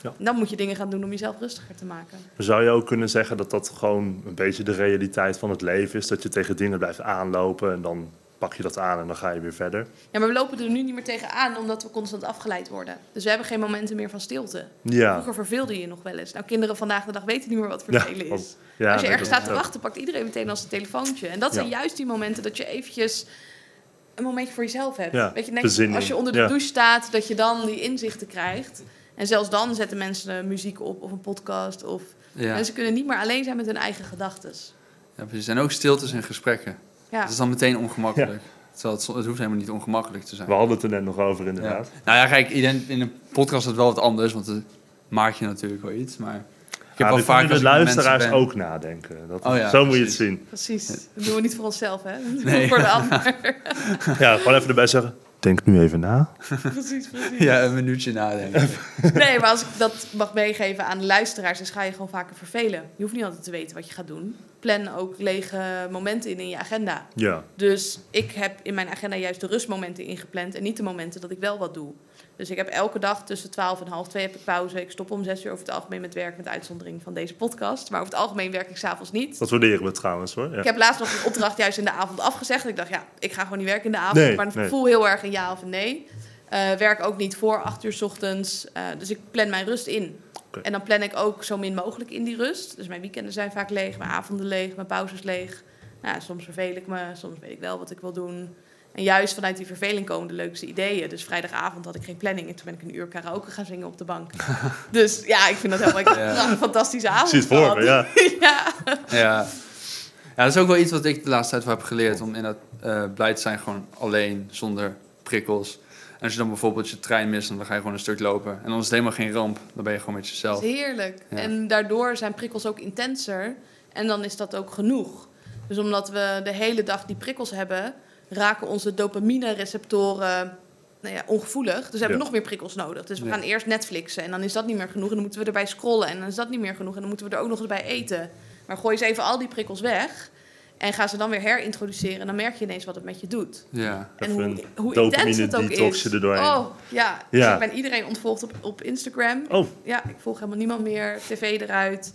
Ja. Dan moet je dingen gaan doen om jezelf rustiger te maken. Zou je ook kunnen zeggen dat dat gewoon een beetje de realiteit van het leven is? Dat je tegen dingen blijft aanlopen en dan pak je dat aan en dan ga je weer verder. Ja, maar we lopen er nu niet meer tegenaan omdat we constant afgeleid worden. Dus we hebben geen momenten meer van stilte. Ja. Vroeger verveelde je je nog wel eens. Nou, kinderen vandaag de dag weten niet meer wat vervelen is. ja, Als je nee, ergens staat te wachten, pakt iedereen meteen als een telefoontje. En dat zijn Ja. juist die momenten dat je eventjes een momentje voor jezelf hebt. Ja, Weet je, bezinning. als je onder de Ja. douche staat, dat je dan die inzichten krijgt. En zelfs dan zetten mensen muziek op of een podcast. Of... Ja. Mensen kunnen niet meer alleen zijn met hun eigen gedachten. ja, precies. En ook stiltes in gesprekken. Ja. Dat is dan meteen ongemakkelijk. Terwijl het, het hoeft helemaal niet ongemakkelijk te zijn. We hadden het er net nog over, Ja. inderdaad. Nou ja, kijk, in een podcast is het wel wat anders, want dan maak je natuurlijk wel iets. Maar ik heb Ja, de luisteraars ben- ook nadenken. Dat, Oh ja, zo moet je het zien. Precies. Dat doen we niet voor onszelf, hè? Dat doen we Nee. voor de ander. Ja, gewoon even erbij zeggen. Denk nu even na. precies, precies. Ja, een minuutje nadenken. Nee, maar als ik dat mag meegeven aan de luisteraars, dan ga je gewoon vaker vervelen. Je hoeft niet altijd te weten wat je gaat doen. Plan ook lege momenten in in je agenda. Ja. Dus ik heb in mijn agenda juist de rustmomenten ingepland en niet de momenten dat ik wel wat doe. Dus ik heb elke dag tussen 12 en half 2 heb ik pauze. Ik stop om 6 uur over het algemeen met werk, met uitzondering van deze podcast. Maar over het algemeen werk ik s'avonds niet. Dat waarderen we trouwens hoor. Ja. Ik heb laatst nog een opdracht juist in de avond afgezegd. Ik dacht, ja, ik ga gewoon niet werken in de avond. Nee, maar ik nee. voel heel erg een ja of een nee. Eh, werk ook niet voor 8 uur 's ochtends. Eh, dus ik plan mijn rust in. En dan plan ik ook zo min mogelijk in die rust. Dus mijn weekenden zijn vaak leeg, mijn avonden leeg, mijn pauzes leeg. Nou, ja, soms verveel ik me, soms weet ik wel wat ik wil doen. En juist vanuit die verveling komen de leukste ideeën. Dus vrijdagavond had ik geen planning. En toen ben ik een uur karaoke gaan zingen op de bank. dus ja, ik vind dat helemaal Ja. een fantastische avond zie het voor me, ja. ja. Ja. ja, dat is ook wel iets wat ik de laatste tijd wel heb geleerd. Om inderdaad eh blij te zijn gewoon alleen, zonder prikkels. En als je dan bijvoorbeeld je trein mist, dan ga je gewoon een stuk lopen. En dan is het helemaal geen ramp. Dan ben je gewoon met jezelf. Dat is heerlijk. Ja. En daardoor zijn prikkels ook intenser. En dan is dat ook genoeg. Dus omdat we de hele dag die prikkels hebben, raken onze dopamine-receptoren nou ja, ongevoelig. Dus we hebben Ja. nog meer prikkels nodig. Dus we Ja. gaan eerst Netflixen en dan is dat niet meer genoeg. En dan moeten we erbij scrollen en dan is dat niet meer genoeg. En dan moeten we er ook nog eens bij eten. Maar gooi eens even al die prikkels weg. En ga ze dan weer herintroduceren. En dan merk je ineens wat het met je doet. Ja. En Even hoe, een hoe intens het ook is. er doorheen. Oh, ja. Dus Ja. ik ben iedereen ontvolgd op, op Instagram. Oh, Ja, ik volg helemaal niemand meer. TV eruit.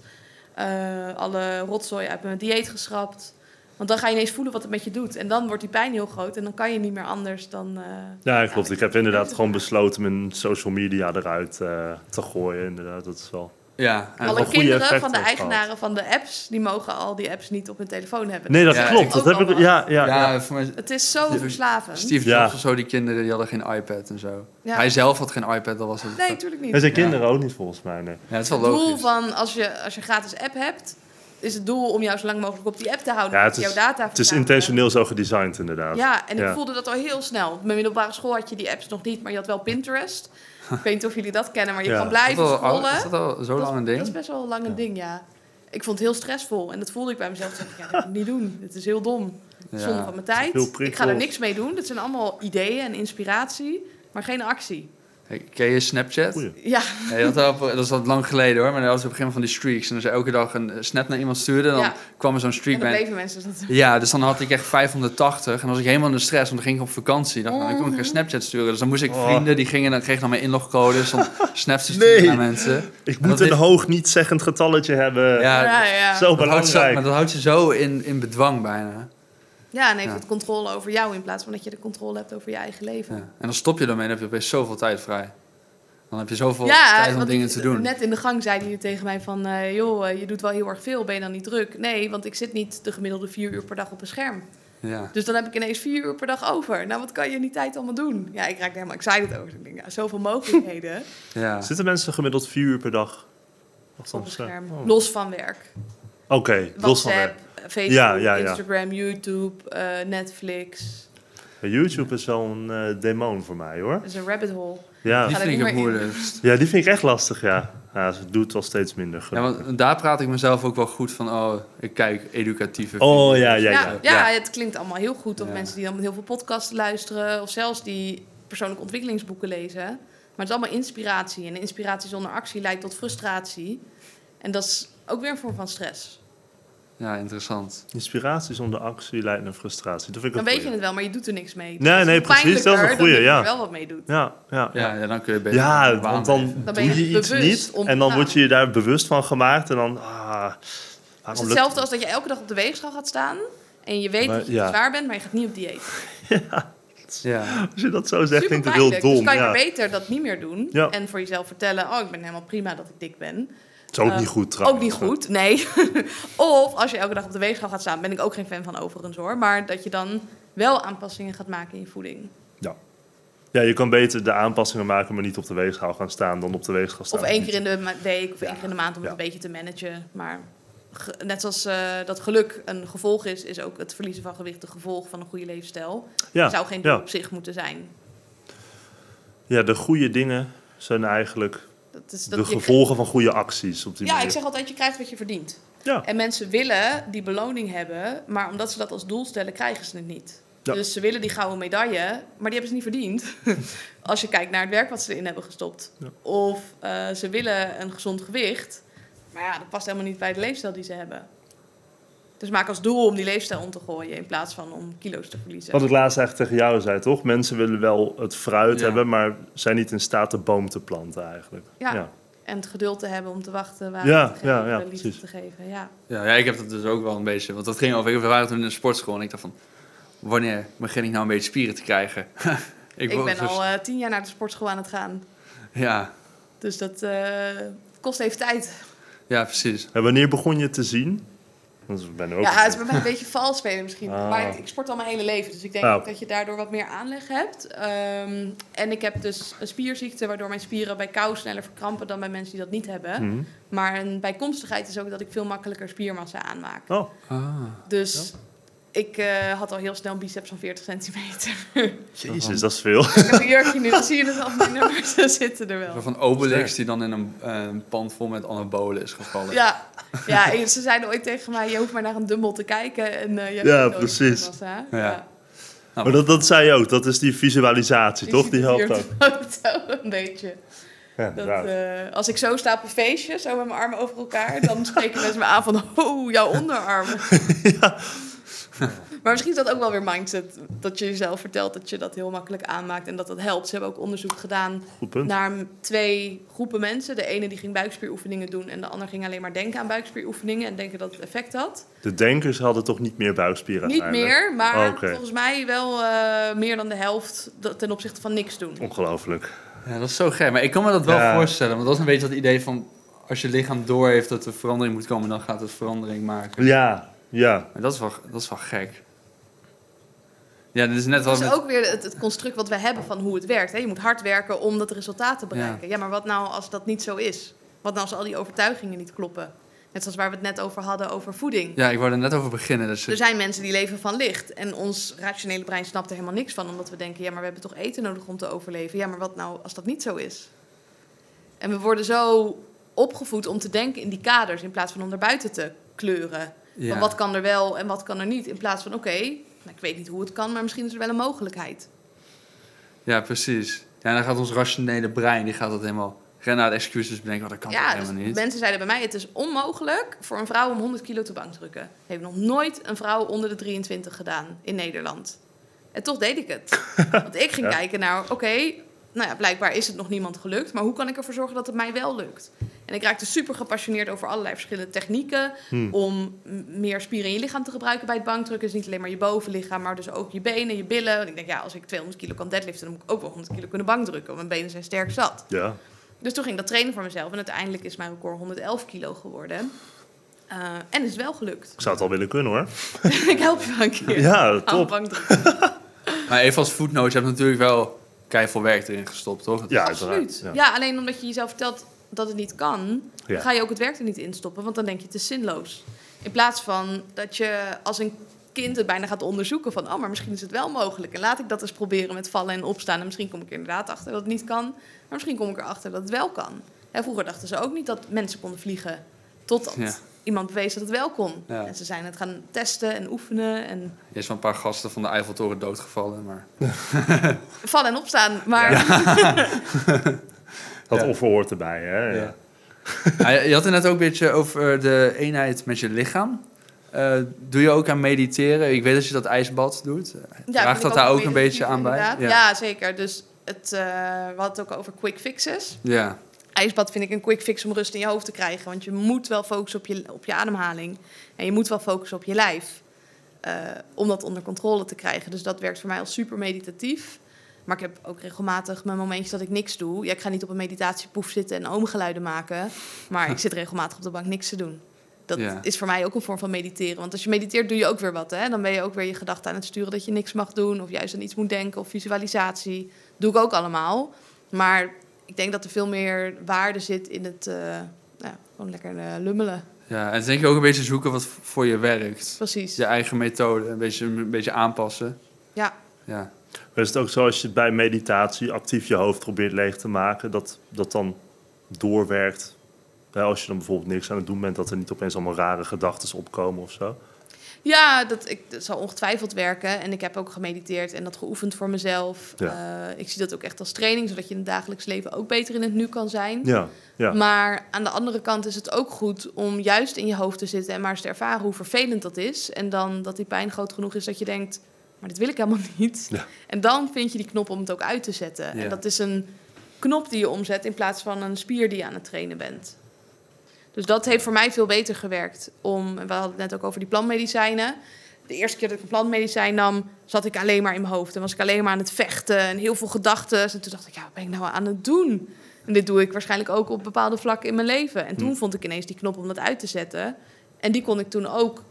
Eh, alle rotzooi uit mijn dieet geschrapt. Want dan ga je ineens voelen wat het met je doet. En dan wordt die pijn heel groot. En dan kan je niet meer anders dan... eh, ja, klopt. Ik heb inderdaad gewoon besloten mijn social media eruit eh, te gooien. Inderdaad, dat is wel... Ja, en alle kinderen van de eigenaren van de apps... die mogen al die apps niet op hun telefoon hebben. Nee, dat Ja, klopt. Dat heb ik... Ja, ja, ja, ja. voor mij, Het is zo verslavend. Steve Ja. Jobs of zo, die kinderen, die hadden geen iPad en zo. Ja. Hij zelf had geen iPad, dat was het. Nee, natuurlijk niet. En zijn Ja. kinderen ook niet volgens mij, nee. Ja, het is wel het doel logisch. van als je, als je een gratis app hebt... is het doel om jou zo lang mogelijk op die app te houden. Ja, het is, jouw data het is intentioneel zo gedesigned inderdaad. Ja, en ik voelde dat al heel snel. Op mijn middelbare school had je die apps nog niet, maar je had wel Pinterest. Ik weet niet of jullie dat kennen, maar je Ja. kan blijven al- scrollen. Is dat al zo Dat- lang een ding? Dat is best wel lang een ding, ja. Ik vond het heel stressvol en dat voelde ik bij mezelf. Toen dacht ik, ja, dat ik niet doen. Het is heel dom. Ja. Zonde van mijn tijd. Ik ga er niks mee doen. Dat zijn allemaal ideeën en inspiratie, maar geen actie. Ken je Snapchat? Goeie. Ja, Ja, je had wel op- dat is wat lang geleden hoor, maar dat was op een gegeven moment van die streaks. En als je elke dag een snap naar iemand stuurde, dan Ja. kwam er zo'n en streak dan bij. bleven mensen dus natuurlijk. Ja, dus dan had ik echt 580 en dan was ik helemaal in de stress, want dan ging ik op vakantie. Dan, dan kon ik een Snapchat sturen. Dus dan moest ik Oh. vrienden, die gingen, dan kreeg ik dan mijn inlogcodes om snaps te Nee. sturen naar mensen. Ik dat moet een hoog niet-zeggend getalletje hebben. Ja, Ja, ja. Zo dat houdt zo, belangrijk. maar dat houdt je zo in, in bedwang bijna. Ja, en heeft Ja. het controle over jou in plaats van dat je de controle hebt over je eigen leven. Ja. En dan stop je ermee en dan heb je opeens zoveel tijd vrij. Dan heb je zoveel Ja, tijd om dingen te doen. Net in de gang zei hij tegen mij van... eh, joh, eh, je doet wel heel erg veel, ben je dan niet druk? Nee, want ik zit niet de gemiddelde vier uur per dag op een scherm. Ja. Dus dan heb ik ineens vier uur per dag over. Nou, wat kan je in die tijd allemaal doen? Ja, ik raak helemaal excited over. Ik denk, ja, zoveel mogelijkheden Ja. Zitten mensen gemiddeld vier uur per dag op een scherm. Oh. Los van werk. Oké, los van werk. Facebook, Ja, ja, ja. Instagram, YouTube, eh, Netflix. Ja, YouTube is wel een eh, demon voor mij hoor. Dat is een rabbit hole. Ja. Die vind ik het moeilijkst. ja, die vind ik echt lastig, ja. ja ze doet wel steeds minder. Ja, want daar praat ik mezelf ook wel goed van, oh, ik kijk educatieve Oh, video's. ja, ja, Ja, ja, ja. het klinkt allemaal heel goed. Of Ja. mensen die dan heel veel podcasts luisteren. Of zelfs die persoonlijke ontwikkelingsboeken lezen. Maar het is allemaal inspiratie. En inspiratie zonder actie leidt tot frustratie. En dat is ook weer een vorm van stress. Ja, interessant. Inspiratie zonder actie leidt naar frustratie. Dat vind ik Dan weet je het wel, maar je doet er niks mee. Nee, nee, precies. Dat is een dat ja. je er wel wat mee doet. Ja, ja, ja. Ja, ja dan kun je beter Ja, want dan, doe je je iets niet om- en dan nou. word je je daar bewust van gemaakt en dan... Ah, Het is hetzelfde als dat je elke dag op de weegschaal gaat staan. En je weet Maar- dat je ja. zwaar bent, maar je gaat niet op dieet. Ja. Als je dat zo zegt, klinkt het heel. Dus dom. kan je ja. beter dat niet meer doen. Ja. En voor jezelf vertellen, oh, ik ben helemaal prima dat ik dik ben. Het is ook Eh, niet goed trouwens. Ook niet goed, nee. of als je elke dag op de weegschaal gaat staan, ben ik ook geen fan van overigens hoor. Maar dat je dan wel aanpassingen gaat maken in je voeding. Ja. ja, je kan beter de aanpassingen maken, maar niet op de weegschaal gaan staan dan op de weegschaal staan. Of één keer in de week of één keer in de maand om Ja. het een beetje te managen. Maar net zoals eh, dat geluk een gevolg is, is ook het verliezen van gewicht een gevolg van een goede leefstijl. Ja, Het zou geen doel ja. op zich moeten zijn. ja, de goede dingen zijn eigenlijk Dat is, de dat je- gevolgen van goede acties op die Ja, manier. ik zeg altijd, je krijgt wat je verdient. Ja, En mensen willen die beloning hebben, maar omdat ze dat als doel stellen, krijgen ze het niet. Ja. Dus ze willen die gouden medaille, maar die hebben ze niet verdiend. als je kijkt naar het werk wat ze erin hebben gestopt. Ja. Of eh, ze willen een gezond gewicht, maar ja, dat past helemaal niet bij de leefstijl die ze hebben. Dus maak als doel om die leefstijl om te gooien in plaats van om kilo's te verliezen. wat ik laatst eigenlijk tegen jou zei, toch? Mensen willen wel het fruit Ja. hebben, maar zijn niet in staat de boom te planten eigenlijk. Ja. ja. En het geduld te hebben om te wachten, water Ja, te geven, ja, ja, liefde precies. te geven. Ja. Ja, ja, ik heb dat dus ook wel een beetje. Want dat ging over. We waren toen in de sportschool en ik dacht van. Wanneer begin ik nou een beetje spieren te krijgen? Ik, word ben dus- al eh, tien jaar naar de sportschool aan het gaan. Ja, Dus dat eh, kost even tijd. ja, precies. En wanneer begon je te zien? Ook Ja, het is bij mij een beetje vals spelen misschien. Ah. Maar ik, sport al mijn hele leven. Dus ik denk Ah. ook dat je daardoor wat meer aanleg hebt. Ehm, en ik heb dus een spierziekte... waardoor mijn spieren bij kou sneller verkrampen... dan bij mensen die dat niet hebben. Mhm. Maar een bijkomstigheid is ook dat ik veel makkelijker spiermassa aanmaak. Oh, Ah. Dus ik eh, had al heel snel een biceps van 40 centimeter. jezus, dat is veel. ik heb een jurkje nu, dan zie je het al minder, maar ze zitten er Zo wel. van Obelix die dan in een, eh, een pand vol met anabolen is gevallen. Ja, ja en ze zeiden ooit tegen mij... je hoeft maar naar een dumbbell te kijken en eh, je hebt Ja, precies. spiermassa. Ja. Maar dat, dat zei je ook, dat is die visualisatie, toch? Die helpt ook. een beetje. Ja, Dat, eh, als ik zo sta op een feestje, zo met mijn armen over elkaar, dan spreken mensen me aan van, oh, jouw onderarmen. Maar misschien is dat ook wel weer mindset, dat je jezelf vertelt dat je dat heel makkelijk aanmaakt en dat dat helpt. Ze hebben ook onderzoek gedaan naar twee groepen mensen. De ene die ging buikspieroefeningen doen en de ander ging alleen maar denken aan buikspieroefeningen en denken dat het effect had. De denkers hadden toch niet meer buikspieren Niet meer, maar Oké. volgens mij wel eh, meer dan de helft dat- ten opzichte van niks doen. Ongelooflijk. Ja, dat is zo gek. Maar ik kan me dat wel Ja. voorstellen. Want dat is een beetje dat idee van... als je lichaam door heeft dat er verandering moet komen... dan gaat het verandering maken. Ja, ja. Maar dat is wel, dat is wel gek. Ja, dit is net Dat wel is met... ook weer het, het construct wat we hebben van hoe het werkt. Hè? Je moet hard werken om dat resultaat te bereiken. Ja. maar wat nou als dat niet zo is? Wat nou als al die overtuigingen niet kloppen? Net zoals waar we het net over hadden, over voeding. Ja, ik wou er net over beginnen. Dus Er zijn mensen die leven van licht. En ons rationele brein snapt er helemaal niks van. Omdat we denken, ja, maar we hebben toch eten nodig om te overleven. Ja, maar wat nou als dat niet zo is? En we worden zo opgevoed om te denken in die kaders... in plaats van om naar buiten te kleuren. Ja. Van wat kan er wel en wat kan er niet. In plaats van, oké, nou, ik weet niet hoe het kan... maar misschien is er wel een mogelijkheid. ja, precies. Ja, en dan gaat ons rationele brein... die gaat dat helemaal... naar de excuses bedenken... oh, dat kan dus helemaal niet. mensen zeiden bij mij: het is onmogelijk voor een vrouw om 100 kilo te bankdrukken. Heeft nog nooit een vrouw onder de 23 gedaan in Nederland. En toch deed ik het. Want ik ging Ja. kijken naar: oké, nou ja, blijkbaar is het nog niemand gelukt, maar hoe kan ik ervoor zorgen dat het mij wel lukt? En ik raakte super gepassioneerd over allerlei verschillende technieken Hmm. om meer spieren in je lichaam te gebruiken bij het bankdrukken. Dus niet alleen maar je bovenlichaam, maar dus ook je benen, je billen. Want ik denk, ja, als ik 200 kilo kan deadliften, dan moet ik ook wel 100 kilo kunnen bankdrukken. Want mijn benen zijn sterk zat. Ja. Dus toen ging ik dat trainen voor mezelf. En uiteindelijk is mijn record 111 kilo geworden. Eh, en is wel gelukt. Ik zou het al willen kunnen hoor. ik help je wel een keer. Ja, Aan top. bankdrukken. Maar even als voetnoot... je hebt natuurlijk wel keiveel werk erin gestopt, toch? Ja, Absoluut. uiteraard. Ja. Ja. alleen omdat je jezelf vertelt dat het niet kan, Ja. ga je ook het werk er niet in stoppen. Want dan denk je het is zinloos. In plaats van dat je als een kind het bijna gaat onderzoeken van... oh, maar misschien is het wel mogelijk. En laat ik dat eens proberen met vallen en opstaan. En misschien kom ik er inderdaad achter dat het niet kan. Maar misschien kom ik erachter dat het wel kan. Hè, vroeger dachten ze ook niet dat mensen konden vliegen. Totdat Ja. iemand bewees dat het wel kon. Ja. En ze zijn het gaan testen en oefenen. En Er is wel een paar gasten van de Eiffeltoren doodgevallen, maar... vallen en opstaan. Maar Dat Ja. offer hoort erbij, hè? Ja. Ja. Ah, je- had het net ook een beetje over de eenheid met je lichaam. Eh, doe je ook aan mediteren? Ik weet dat je dat ijsbad doet. Ja, Draagt dat daar ook een beetje aan bij? Ja. zeker. Dus het, eh, we hadden het ook over quick fixes. Ja. IJsbad vind ik een quick fix om rust in je hoofd te krijgen. Want je moet wel focussen op je, op je ademhaling. En je moet wel focussen op je lijf. eh, om dat onder controle te krijgen. Dus dat werkt voor mij als super meditatief. Maar ik heb ook regelmatig mijn momentjes dat ik niks doe. Ja, ik ga niet op een meditatiepoef zitten en oomgeluiden maken. Maar ik zit regelmatig op de bank niks te doen. Dat Ja. is voor mij ook een vorm van mediteren. Want als je mediteert, doe je ook weer wat. Hè? Dan ben je ook weer je gedachten aan het sturen dat je niks mag doen. Of juist aan iets moet denken. Of visualisatie. Doe ik ook allemaal. Maar ik denk dat er veel meer waarde zit in het eh, ja, gewoon lekker eh, lummelen. Ja, en denk je ook een beetje zoeken wat voor je werkt. Precies. Je eigen methode, een beetje, een beetje aanpassen. Ja. Ja. Maar is het ook zo als je bij meditatie actief je hoofd probeert leeg te maken, dat dat dan doorwerkt? Als je dan bijvoorbeeld niks aan het doen bent, dat er niet opeens allemaal rare gedachten opkomen of zo? Ja, dat, ik, dat zal ongetwijfeld werken. En ik heb ook gemediteerd en dat geoefend voor mezelf. Ja. Eh, ik zie dat ook echt als training, zodat je in het dagelijks leven ook beter in het nu kan zijn. Ja, ja. Maar aan de andere kant is het ook goed om juist in je hoofd te zitten en maar eens te ervaren hoe vervelend dat is. En dan dat die pijn groot genoeg is dat je denkt, maar dit wil ik helemaal niet. Ja. En dan vind je die knop om het ook uit te zetten. Ja. En dat is een knop die je omzet in plaats van een spier die je aan het trainen bent. Dus dat heeft voor mij veel beter gewerkt. Om, we hadden het net ook over die plantmedicijnen. De eerste keer dat ik een plantmedicijn nam, zat ik alleen maar in mijn hoofd. En was ik alleen maar aan het vechten en heel veel gedachten. En toen dacht ik, ja, wat ben ik nou aan het doen? En dit doe ik waarschijnlijk ook op bepaalde vlakken in mijn leven. En toen Hm. vond ik ineens die knop om dat uit te zetten. En die kon ik toen ook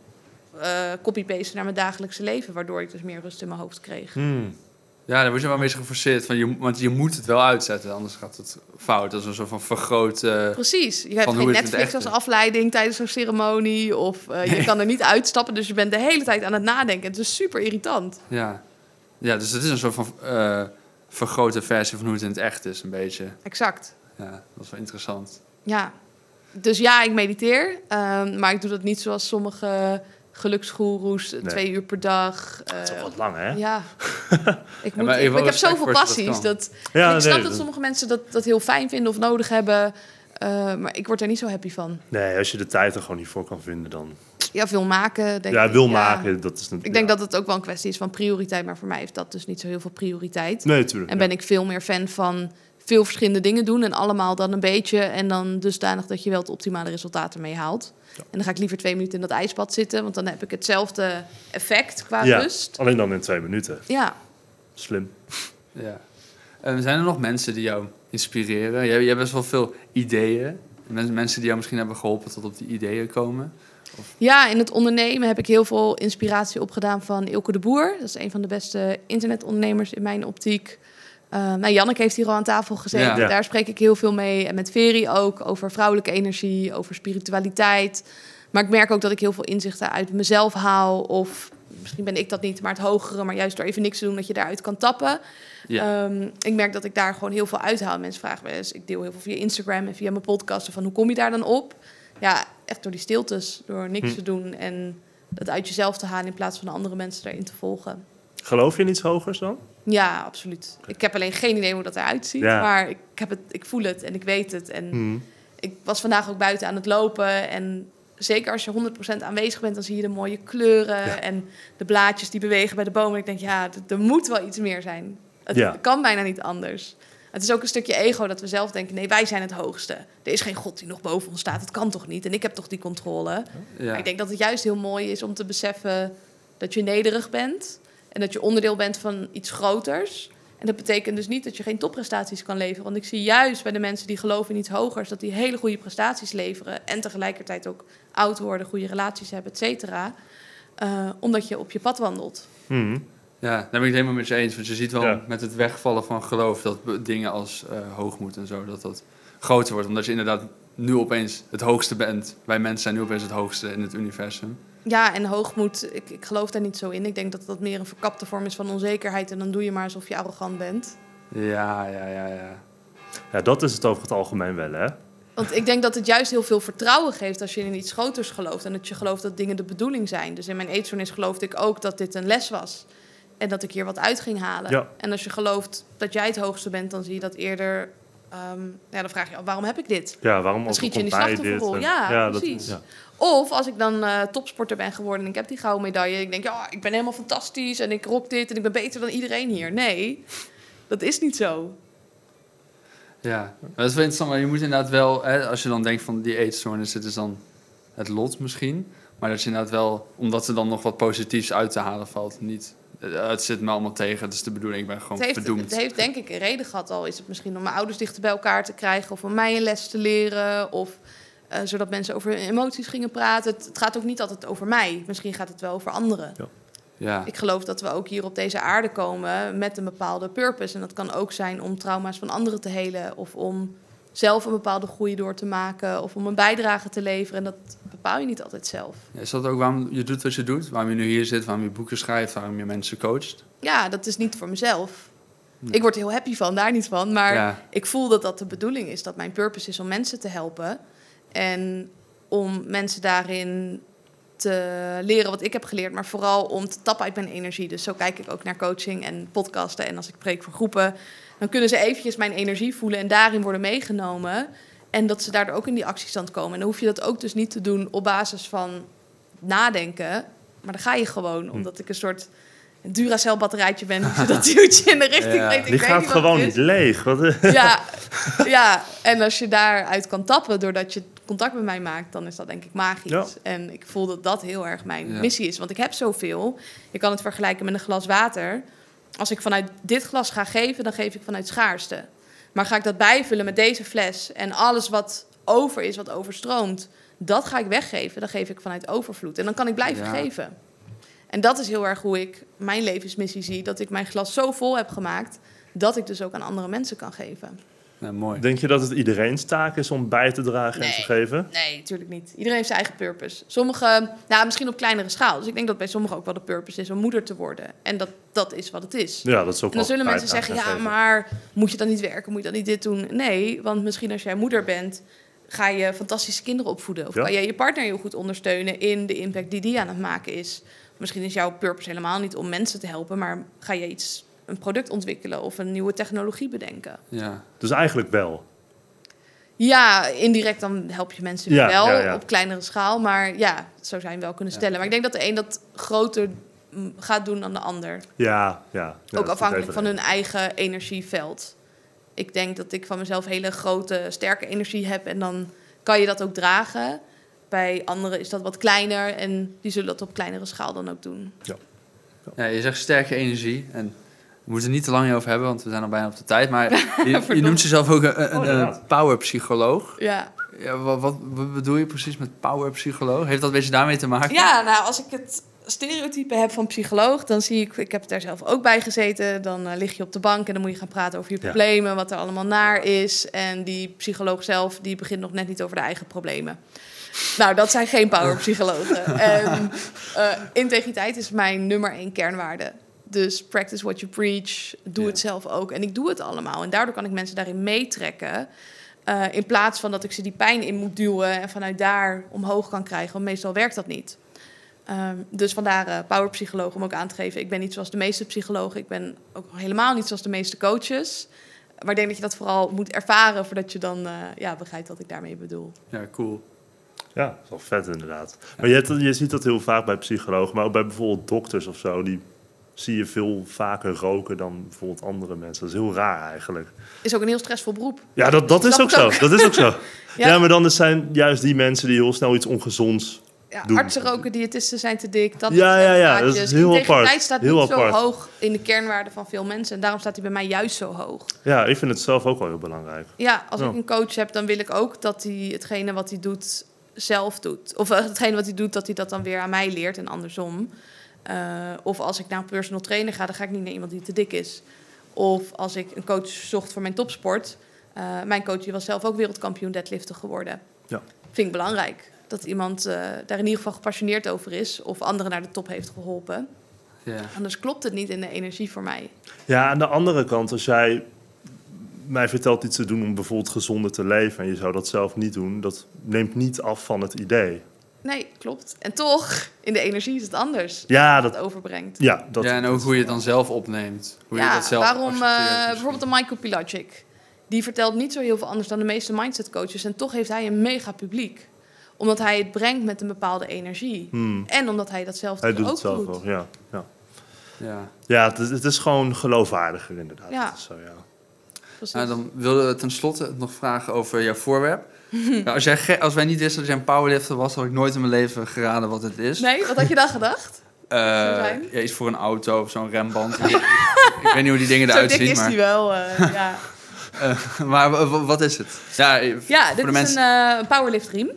eh copy-pasten naar mijn dagelijkse leven. Waardoor ik dus meer rust in mijn hoofd kreeg. Hmm. ja, daar word je wel een beetje geforceerd. Van je, want je moet het wel uitzetten, anders gaat het fout. Dat is een soort van vergroot... eh, Precies. Je hebt geen Netflix als afleiding tijdens zo'n ceremonie. Of eh, je kan er niet uitstappen. Dus je bent de hele tijd aan het nadenken. Het is super irritant. ja. ja, dus het is een soort van eh, vergrote versie van hoe het in het echt is, een beetje. Exact. Ja, dat is wel interessant. Ja. Dus ja, ik mediteer. ehm, maar ik doe dat niet zoals sommige geluksgoeroes. eh, Nee. Twee uur per dag. Dat is eh, wel wat lang, hè? ja. Ik, moet, maar ik, even ik heb zoveel passies. Dat, Ja, ik snap nee, dat sommige mensen dat, dat heel fijn vinden of nodig hebben. eh, maar ik word er niet zo happy van. Nee, als je de tijd er gewoon niet voor kan vinden, dan... Ja, veel maken. Denk ja, ik. wil Ja. maken, dat is... Ik denk dat het ook wel een kwestie is van prioriteit. Maar voor mij heeft dat dus niet zo heel veel prioriteit. Nee, natuurlijk. En ben ik veel meer fan van veel verschillende dingen doen en allemaal dan een beetje. En dan dusdanig dat je wel het optimale resultaat ermee haalt. En dan ga ik liever twee minuten in dat ijsbad zitten, want dan heb ik hetzelfde effect qua ja, rust. alleen dan in twee minuten. Ja, Slim. Ja. Eh, zijn er nog mensen die jou inspireren? Jij, jij hebt best wel veel ideeën. Men- Mensen die jou misschien hebben geholpen tot op die ideeën komen. Ja, in het ondernemen heb ik heel veel inspiratie opgedaan van Ilke de Boer. Dat is een van de beste internetondernemers in mijn optiek. Eh nou, Janneke heeft hier al aan tafel gezeten. Ja. Daar spreek ik heel veel mee. En met Veri ook over vrouwelijke energie, over spiritualiteit. Maar ik merk ook dat ik heel veel inzichten uit mezelf haal. Of misschien ben ik dat niet, maar het hogere. Maar juist door even niks te doen, dat je daaruit kan tappen. Ja. Ehm, ik merk dat ik daar gewoon heel veel uithaal. Mensen vragen me eens, ik deel heel veel via Instagram en via mijn podcasten van hoe kom je daar dan op? Ja, echt door die stiltes, door niks Hm. te doen en dat uit jezelf te halen in plaats van andere mensen daarin te volgen. Geloof je in iets hogers dan? Ja, absoluut. Ik heb alleen geen idee hoe dat eruit ziet, Ja. maar ik, heb het, ik voel het en ik weet het. En Hmm. ik was vandaag ook buiten aan het lopen en zeker als je 100% aanwezig bent, dan zie je de mooie kleuren Ja. en de blaadjes die bewegen bij de bomen. Ik denk, ja, er moet wel iets meer zijn. Het Ja. kan bijna niet anders. Het is ook een stukje ego dat we zelf denken, nee, wij zijn het hoogste. Er is geen God die nog boven ons staat. Het kan toch niet? En ik heb toch die controle. ja. Maar ik denk dat het juist heel mooi is om te beseffen dat je nederig bent. En dat je onderdeel bent van iets groters. En dat betekent dus niet dat je geen topprestaties kan leveren. Want ik zie juist bij de mensen die geloven in iets hogers... dat die hele goede prestaties leveren. En tegelijkertijd ook oud worden, goede relaties hebben, et cetera. Eh, omdat je op je pad wandelt. Hmm. Ja, daar ben ik het helemaal met je eens. Want je ziet wel Ja. met het wegvallen van geloof dat dingen als eh, hoogmoed en zo, dat dat groter wordt. Omdat je inderdaad nu opeens het hoogste bent. Wij mensen zijn nu opeens het hoogste in het universum. Ja, en hoogmoed, ik, ik geloof daar niet zo in. Ik denk dat dat meer een verkapte vorm is van onzekerheid. En dan doe je maar alsof je arrogant bent. Ja, ja, ja, ja. Ja, dat is het over het algemeen wel, hè? Want ik denk dat het juist heel veel vertrouwen geeft als je in iets groters gelooft. En dat je gelooft dat dingen de bedoeling zijn. Dus in mijn eetstoornis geloofde ik ook dat dit een les was. En dat ik hier wat uit ging halen. Ja. En als je gelooft dat jij het hoogste bent, dan zie je dat eerder... ehm, ja, dan vraag je waarom heb ik dit? Ja, waarom Dan schiet je in die slachtofferrol. En- Ja, dat- precies. ja. Of als ik dan eh, topsporter ben geworden en ik heb die gouden medaille... ik denk, ja, ik ben helemaal fantastisch en ik rock dit... en ik ben beter dan iedereen hier. Nee, dat is niet zo. Ja, maar dat is wel interessant. Maar je moet inderdaad wel, hè, als je dan denkt van die eetstoornis, dit is dan het lot misschien. Maar dat je inderdaad wel, omdat er dan nog wat positiefs uit te halen valt, niet. Eh, Het zit me allemaal tegen, dat is de bedoeling. Ik ben gewoon Het heeft, verdoemd. het heeft denk ik een reden gehad al. Is het misschien om mijn ouders dichter bij elkaar te krijgen... of om mij een les te leren... of eh, zodat mensen over hun emoties gingen praten. Het, het gaat ook niet altijd over mij. Misschien gaat het wel over anderen. Ja. Ik geloof dat we ook hier op deze aarde komen met een bepaalde purpose. En dat kan ook zijn om trauma's van anderen te helen... of om zelf een bepaalde groei door te maken... of om een bijdrage te leveren. En dat bepaal je niet altijd zelf. Ja, Is dat ook waarom je doet wat je doet? Waarom je nu hier zit, waarom je boeken schrijft, waarom je mensen coacht? Ja, dat is niet voor mezelf. Nee. Ik word er heel happy van, daar niet van. Maar Ja. ik voel dat dat de bedoeling is. Dat mijn purpose is om mensen te helpen. En om mensen daarin te leren wat ik heb geleerd. Maar vooral om te tappen uit mijn energie. Dus zo kijk ik ook naar coaching en podcasten. En als ik preek voor groepen, dan kunnen ze eventjes mijn energie voelen. En daarin worden meegenomen. En dat ze daardoor ook in die actiestand komen. En dan hoef je dat ook dus niet te doen op basis van nadenken. Maar dan ga je gewoon, omdat ik een soort Duracell batterijtje ben. Dus dat duwtje in de richting. Ja. ik Die gaat niet gewoon niet leeg. Wat, Ja, ja, en als je daaruit kan tappen doordat je contact met mij maakt, dan is dat denk ik magisch. Ja. En ik voel dat dat heel erg mijn Ja. missie is. Want ik heb zoveel. Je kan het vergelijken met een glas water. Als ik vanuit dit glas ga geven, dan geef ik vanuit schaarste. Maar ga ik dat bijvullen met deze fles en alles wat over is, wat overstroomt, dat ga ik weggeven. Dan geef ik vanuit overvloed. En dan kan ik blijven Ja. geven. En dat is heel erg hoe ik mijn levensmissie zie. Dat ik mijn glas zo vol heb gemaakt, dat ik dus ook aan andere mensen kan geven. Ja, mooi. Denk je dat het iedereen's taak is om bij te dragen en te geven? Nee, natuurlijk niet. Iedereen heeft zijn eigen purpose. Sommigen, nou, misschien op kleinere schaal. Dus ik denk dat bij sommigen ook wel de purpose is om moeder te worden. En dat, dat is wat het is. Ja, dat is ook En dan wel zullen mensen zeggen, ja, geven. maar moet je dan niet werken? Moet je dan niet dit doen? Nee, want misschien als jij moeder bent, ga je fantastische kinderen opvoeden. Of Ja. kan jij je partner heel goed ondersteunen in de impact die die aan het maken is. Misschien is jouw purpose helemaal niet om mensen te helpen, maar ga je iets, een product ontwikkelen of een nieuwe technologie bedenken. Ja. Dus eigenlijk wel. Ja, indirect dan help je mensen Ja, wel ja, ja. op kleinere schaal. Maar ja, zo zijn we wel kunnen Ja. stellen. Maar ik denk dat de een dat groter mm, gaat doen dan de ander. Ja, ja. ja ook afhankelijk van hun eigen energieveld. Ik denk dat ik van mezelf hele grote, sterke energie heb. En dan kan je dat ook dragen. Bij anderen is dat wat kleiner. En die zullen dat op kleinere schaal dan ook doen. ja, je zegt sterke energie. En we moeten het niet te lang over hebben, want we zijn al bijna op de tijd. Maar je, je noemt jezelf ook een, een, een powerpsycholoog. Ja, Ja, wat, wat, wat bedoel je precies met powerpsycholoog? Heeft dat een beetje daarmee te maken? Ja, nou, als ik het stereotype heb van psycholoog, dan zie ik, ik heb daar zelf ook bij gezeten. Dan eh, lig je op de bank en dan moet je gaan praten over je Ja. problemen, wat er allemaal naar is. En die psycholoog zelf, die begint nog net niet over de eigen problemen. Nou, dat zijn geen powerpsychologen. en eh, integriteit is mijn nummer één kernwaarde. Dus practice what you preach. Doe Ja. het zelf ook. En ik doe het allemaal. En daardoor kan ik mensen daarin meetrekken. Eh, in plaats van dat ik ze die pijn in moet duwen en vanuit daar omhoog kan krijgen. Want meestal werkt dat niet. Ehm, dus vandaar eh powerpsycholoog om ook aan te geven. Ik ben niet zoals de meeste psychologen. Ik ben ook helemaal niet zoals de meeste coaches. Maar ik denk dat je dat vooral moet ervaren voordat je dan eh, ja, begrijpt wat ik daarmee bedoel. Ja, cool. Ja, dat is wel vet inderdaad. Maar je, hebt, je ziet dat heel vaak bij psychologen, maar ook bij bijvoorbeeld dokters of zo. Die zie je veel vaker roken dan bijvoorbeeld andere mensen. Dat is heel raar eigenlijk. Is ook een heel stressvol beroep. Ja, dat, dat is ook zo. Dat is ook zo. Ja. Ja. maar dan zijn juist die mensen die heel snel iets ongezonds... Ja, Doen. artsen roken, diëtisten zijn te dik. Dat Ja, ja, ja, dat is heel Integriteit apart. staat Heel niet zo apart. hoog in de kernwaarde van veel mensen. En daarom staat hij bij mij juist zo hoog. Ja, ik vind het zelf ook wel heel belangrijk. Ja, als Ja. ik een coach heb, dan wil ik ook dat hij hetgene wat hij doet zelf doet. Of eh, hetgene wat hij doet, dat hij dat dan weer aan mij leert en andersom. Eh, of als ik naar een personal trainer ga, dan ga ik niet naar iemand die te dik is. Of als ik een coach zocht voor mijn topsport. eh, mijn coach was zelf ook wereldkampioen deadliften geworden. Ja. Vind ik belangrijk. Dat iemand eh, daar in ieder geval gepassioneerd over is. Of anderen naar de top heeft geholpen. Ja. Anders klopt het niet in de energie voor mij. Ja, aan de andere kant, als jij mij vertelt iets te doen om bijvoorbeeld gezonder te leven... en je zou dat zelf niet doen, dat neemt niet af van het idee. Nee, klopt. En toch, in de energie is het anders. Ja, Dat overbrengt. ja, dat, ja, en ook hoe je het dan zelf opneemt. Hoe je ja, dat zelf waarom eh, bijvoorbeeld een Michael Pilacic. Die vertelt niet zo heel veel anders dan de meeste mindset coaches. En toch heeft hij een mega publiek. Omdat hij het brengt met een bepaalde energie. Hmm, En omdat hij dat zelf hij doet ook het zelf doet. wel, ja. Ja, Ja. ja het, is, het is gewoon geloofwaardiger inderdaad. Ja. Dat is zo, ja. Nou, dan wilden we tenslotte nog vragen over jouw voorwerp. Nou, als, jij als wij niet wisten dat jij een powerlifter was, had ik nooit in mijn leven geraden wat het is. Nee, wat had je dan gedacht? Eh, zijn? ja, iets voor een auto of zo'n remband. ik, weet niet hoe die dingen Zo eruit dik zien, is maar, die wel. eh, ja. maar wa- wa- wat is het? Ja, eh, dit is mensen. een eh, powerlift riem.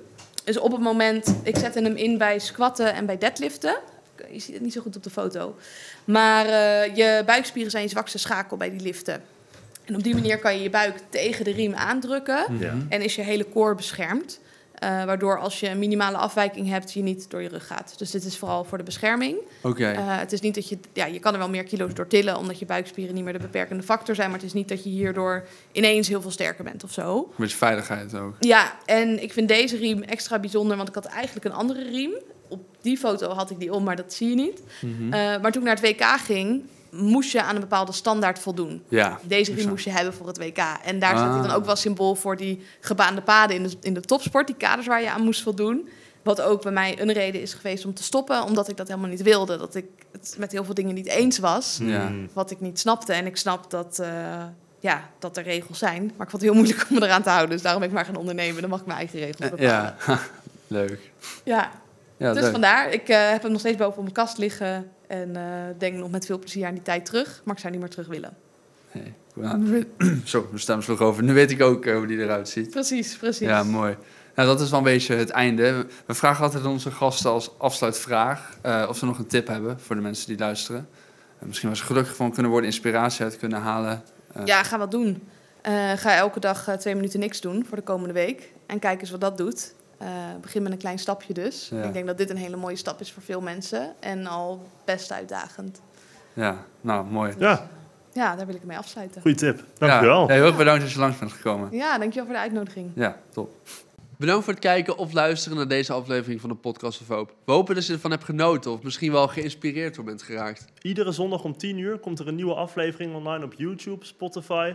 Dus op het moment, ik zette hem in bij squatten en bij deadliften. Je ziet het niet zo goed op de foto. Maar eh, je buikspieren zijn je zwakste schakel bij die liften. En op die manier kan je je buik tegen de riem aandrukken. Ja. En is je hele core beschermd. Eh, waardoor als je een minimale afwijking hebt, je niet door je rug gaat. Dus dit is vooral voor de bescherming. Oké. Eh, het is niet dat je, ja, je kan er wel meer kilo's door tillen, omdat je buikspieren niet meer de beperkende factor zijn. Maar het is niet dat je hierdoor ineens heel veel sterker bent of zo. Een beetje veiligheid ook. Ja, en ik vind deze riem extra bijzonder, want ik had eigenlijk een andere riem. Op die foto had ik die om, maar dat zie je niet. Mhm. Eh, maar toen ik naar het WK ging, moest je aan een bepaalde standaard voldoen. ja. Deze riem moest je hebben voor het WK. En daar staat hij dan Ah. ook wel symbool voor die gebaande paden in de, in de topsport, die kaders waar je aan moest voldoen. Wat ook bij mij een reden is geweest om te stoppen, omdat ik dat helemaal niet wilde. Dat ik het met heel veel dingen niet eens was, Ja. Mm. wat ik niet snapte. En ik snap dat, eh, ja, dat er regels zijn. Maar ik vond het heel moeilijk om me eraan te houden. Dus daarom ben ik maar gaan ondernemen. Dan mag ik mijn eigen regels bepalen. Ja, leuk. ja. Ja, dus leuk. vandaar. Ik eh, heb hem nog steeds boven op mijn kast liggen. En eh, denk nog met veel plezier aan die tijd terug. Maar ik zou niet meer terug willen. Hey, nou, Zo, mijn stem sloeg over. Nu weet ik ook eh, hoe die eruit ziet. Precies, precies. Ja, mooi. Nou, dat is wel een beetje het einde. We vragen altijd aan onze gasten als afsluitvraag eh, of ze nog een tip hebben voor de mensen die luisteren. Eh, misschien waar ze gelukkig van kunnen worden, inspiratie uit kunnen halen. Eh, Ja, ga wat doen. Eh, ga elke dag twee minuten niks doen voor de komende week. En kijk eens wat dat doet. Eh, begin met een klein stapje dus. Ja. Ik denk dat dit een hele mooie stap is voor veel mensen. En al best uitdagend. ja, nou, mooi. Ja, Ja, daar wil ik mee afsluiten. goede tip. Dankjewel. Ja, heel erg bedankt dat je langs bent gekomen. Ja, dankjewel voor de uitnodiging. Ja, top. Bedankt voor het kijken of luisteren naar deze aflevering van de Podcast of Hoop. We hopen dat je ervan hebt genoten of misschien wel geïnspireerd door bent geraakt. Iedere zondag om 10 uur komt er een nieuwe aflevering online op YouTube, Spotify